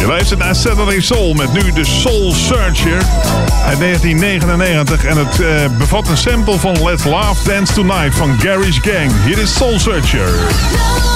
Speaker 5: Je luistert naar Saturday Soul met nu de Soul Searcher uit 1999. En het eh, bevat een sample van Let's Laugh Dance Tonight van Gary's Gang. Hier is Soul Searcher.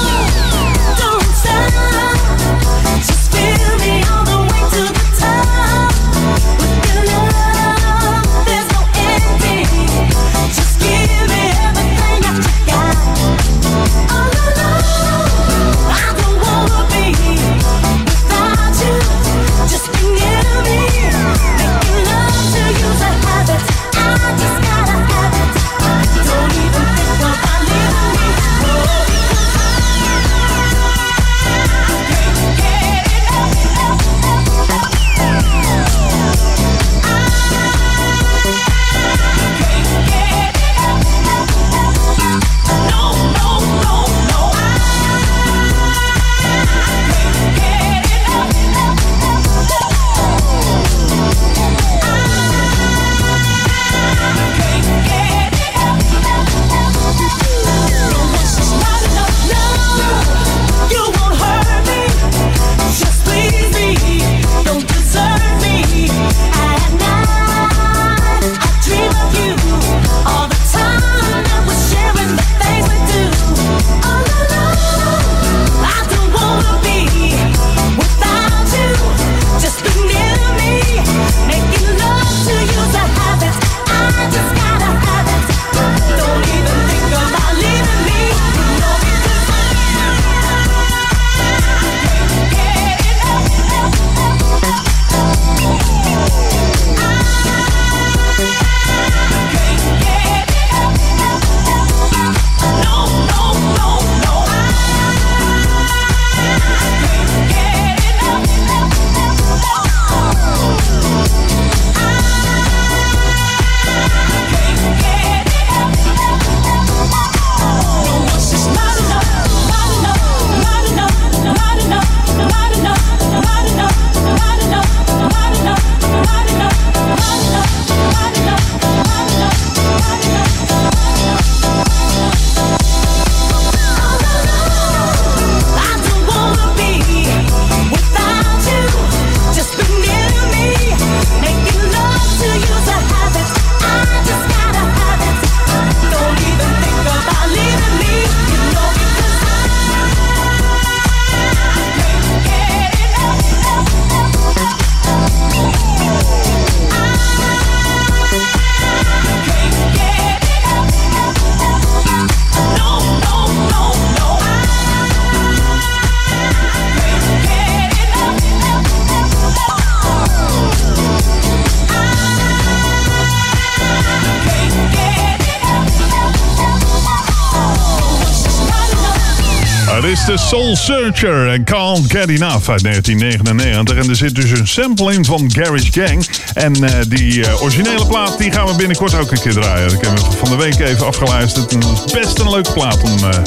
Speaker 8: Soul Searcher en Can't Get Enough uit 1999. En er zit dus een sample in van Garage Gang. En eh, die eh, originele plaat die gaan we binnenkort ook een keer draaien. Ik heb hem van de week even afgeluisterd. En dat is best een leuke plaat om, eh,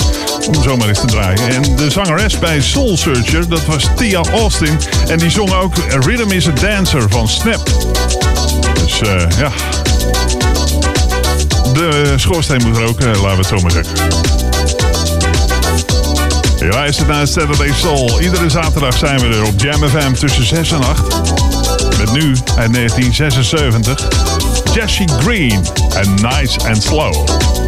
Speaker 8: om zomaar eens te draaien. En de zangeres bij Soul Searcher, dat was Tia Austin. En die zong ook Rhythm is a Dancer van Snap. Dus ja... De schoorsteen moet roken, laten we het zo maar zeggen. Je luistert naar Saturday Soul. Iedere zaterdag zijn we er op Jam FM tussen 6 en 8. Met nu uit 1976 Jesse Green en Nice and Slow.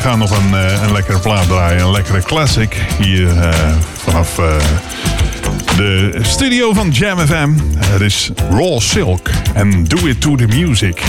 Speaker 8: Gaan nog een, eh, een lekkere plaat draaien. Een lekkere classic hier eh, vanaf eh,
Speaker 6: De studio van Jam FM. Het is Raw Silk en Do It To The Music.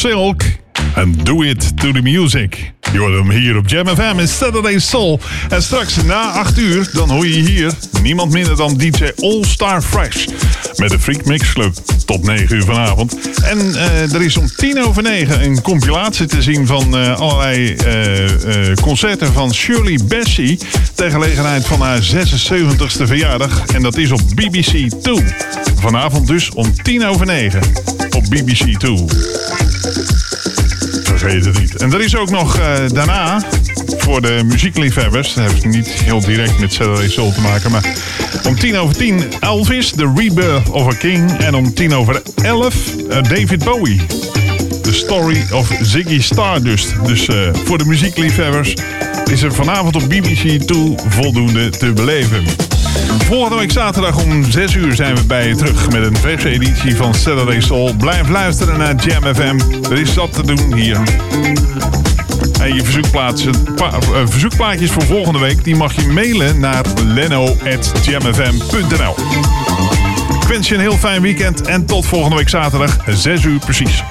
Speaker 6: Silk en Do It To The Music. Je hoort hem hier op Jam FM in Saturday Soul. En straks na 8 uur, dan hoor je hier niemand minder dan DJ All Star Fresh. Met de Freak Mix Club tot 9 uur vanavond. En eh, er is om 10 over 9 een compilatie te zien van eh, allerlei eh, concerten van Shirley Bassey. Ter gelegenheid van haar 76ste verjaardag. En dat is op BBC 2. Vanavond dus om 10 over 9 op BBC 2. Vergeet het niet. En er is ook nog eh, daarna, voor de muziekliefhebbers, dat heeft niet heel direct met Saturday Soul te maken, maar om tien over tien Elvis, The Rebirth of a King. En om tien over elf eh, David Bowie. The Story of Ziggy Stardust. Dus eh, voor de muziekliefhebbers is er vanavond op BBC 2 voldoende te beleven.
Speaker 5: Volgende week zaterdag om 6 uur zijn we bij je terug met een verse editie van Saturday Soul. Blijf luisteren naar Jam FM. Er is zat te doen hier. En je eh, verzoekplaatjes voor volgende week... die mag je mailen naar leno.jamfm.nl Ik wens je een heel fijn weekend en tot volgende week zaterdag 6 uur precies.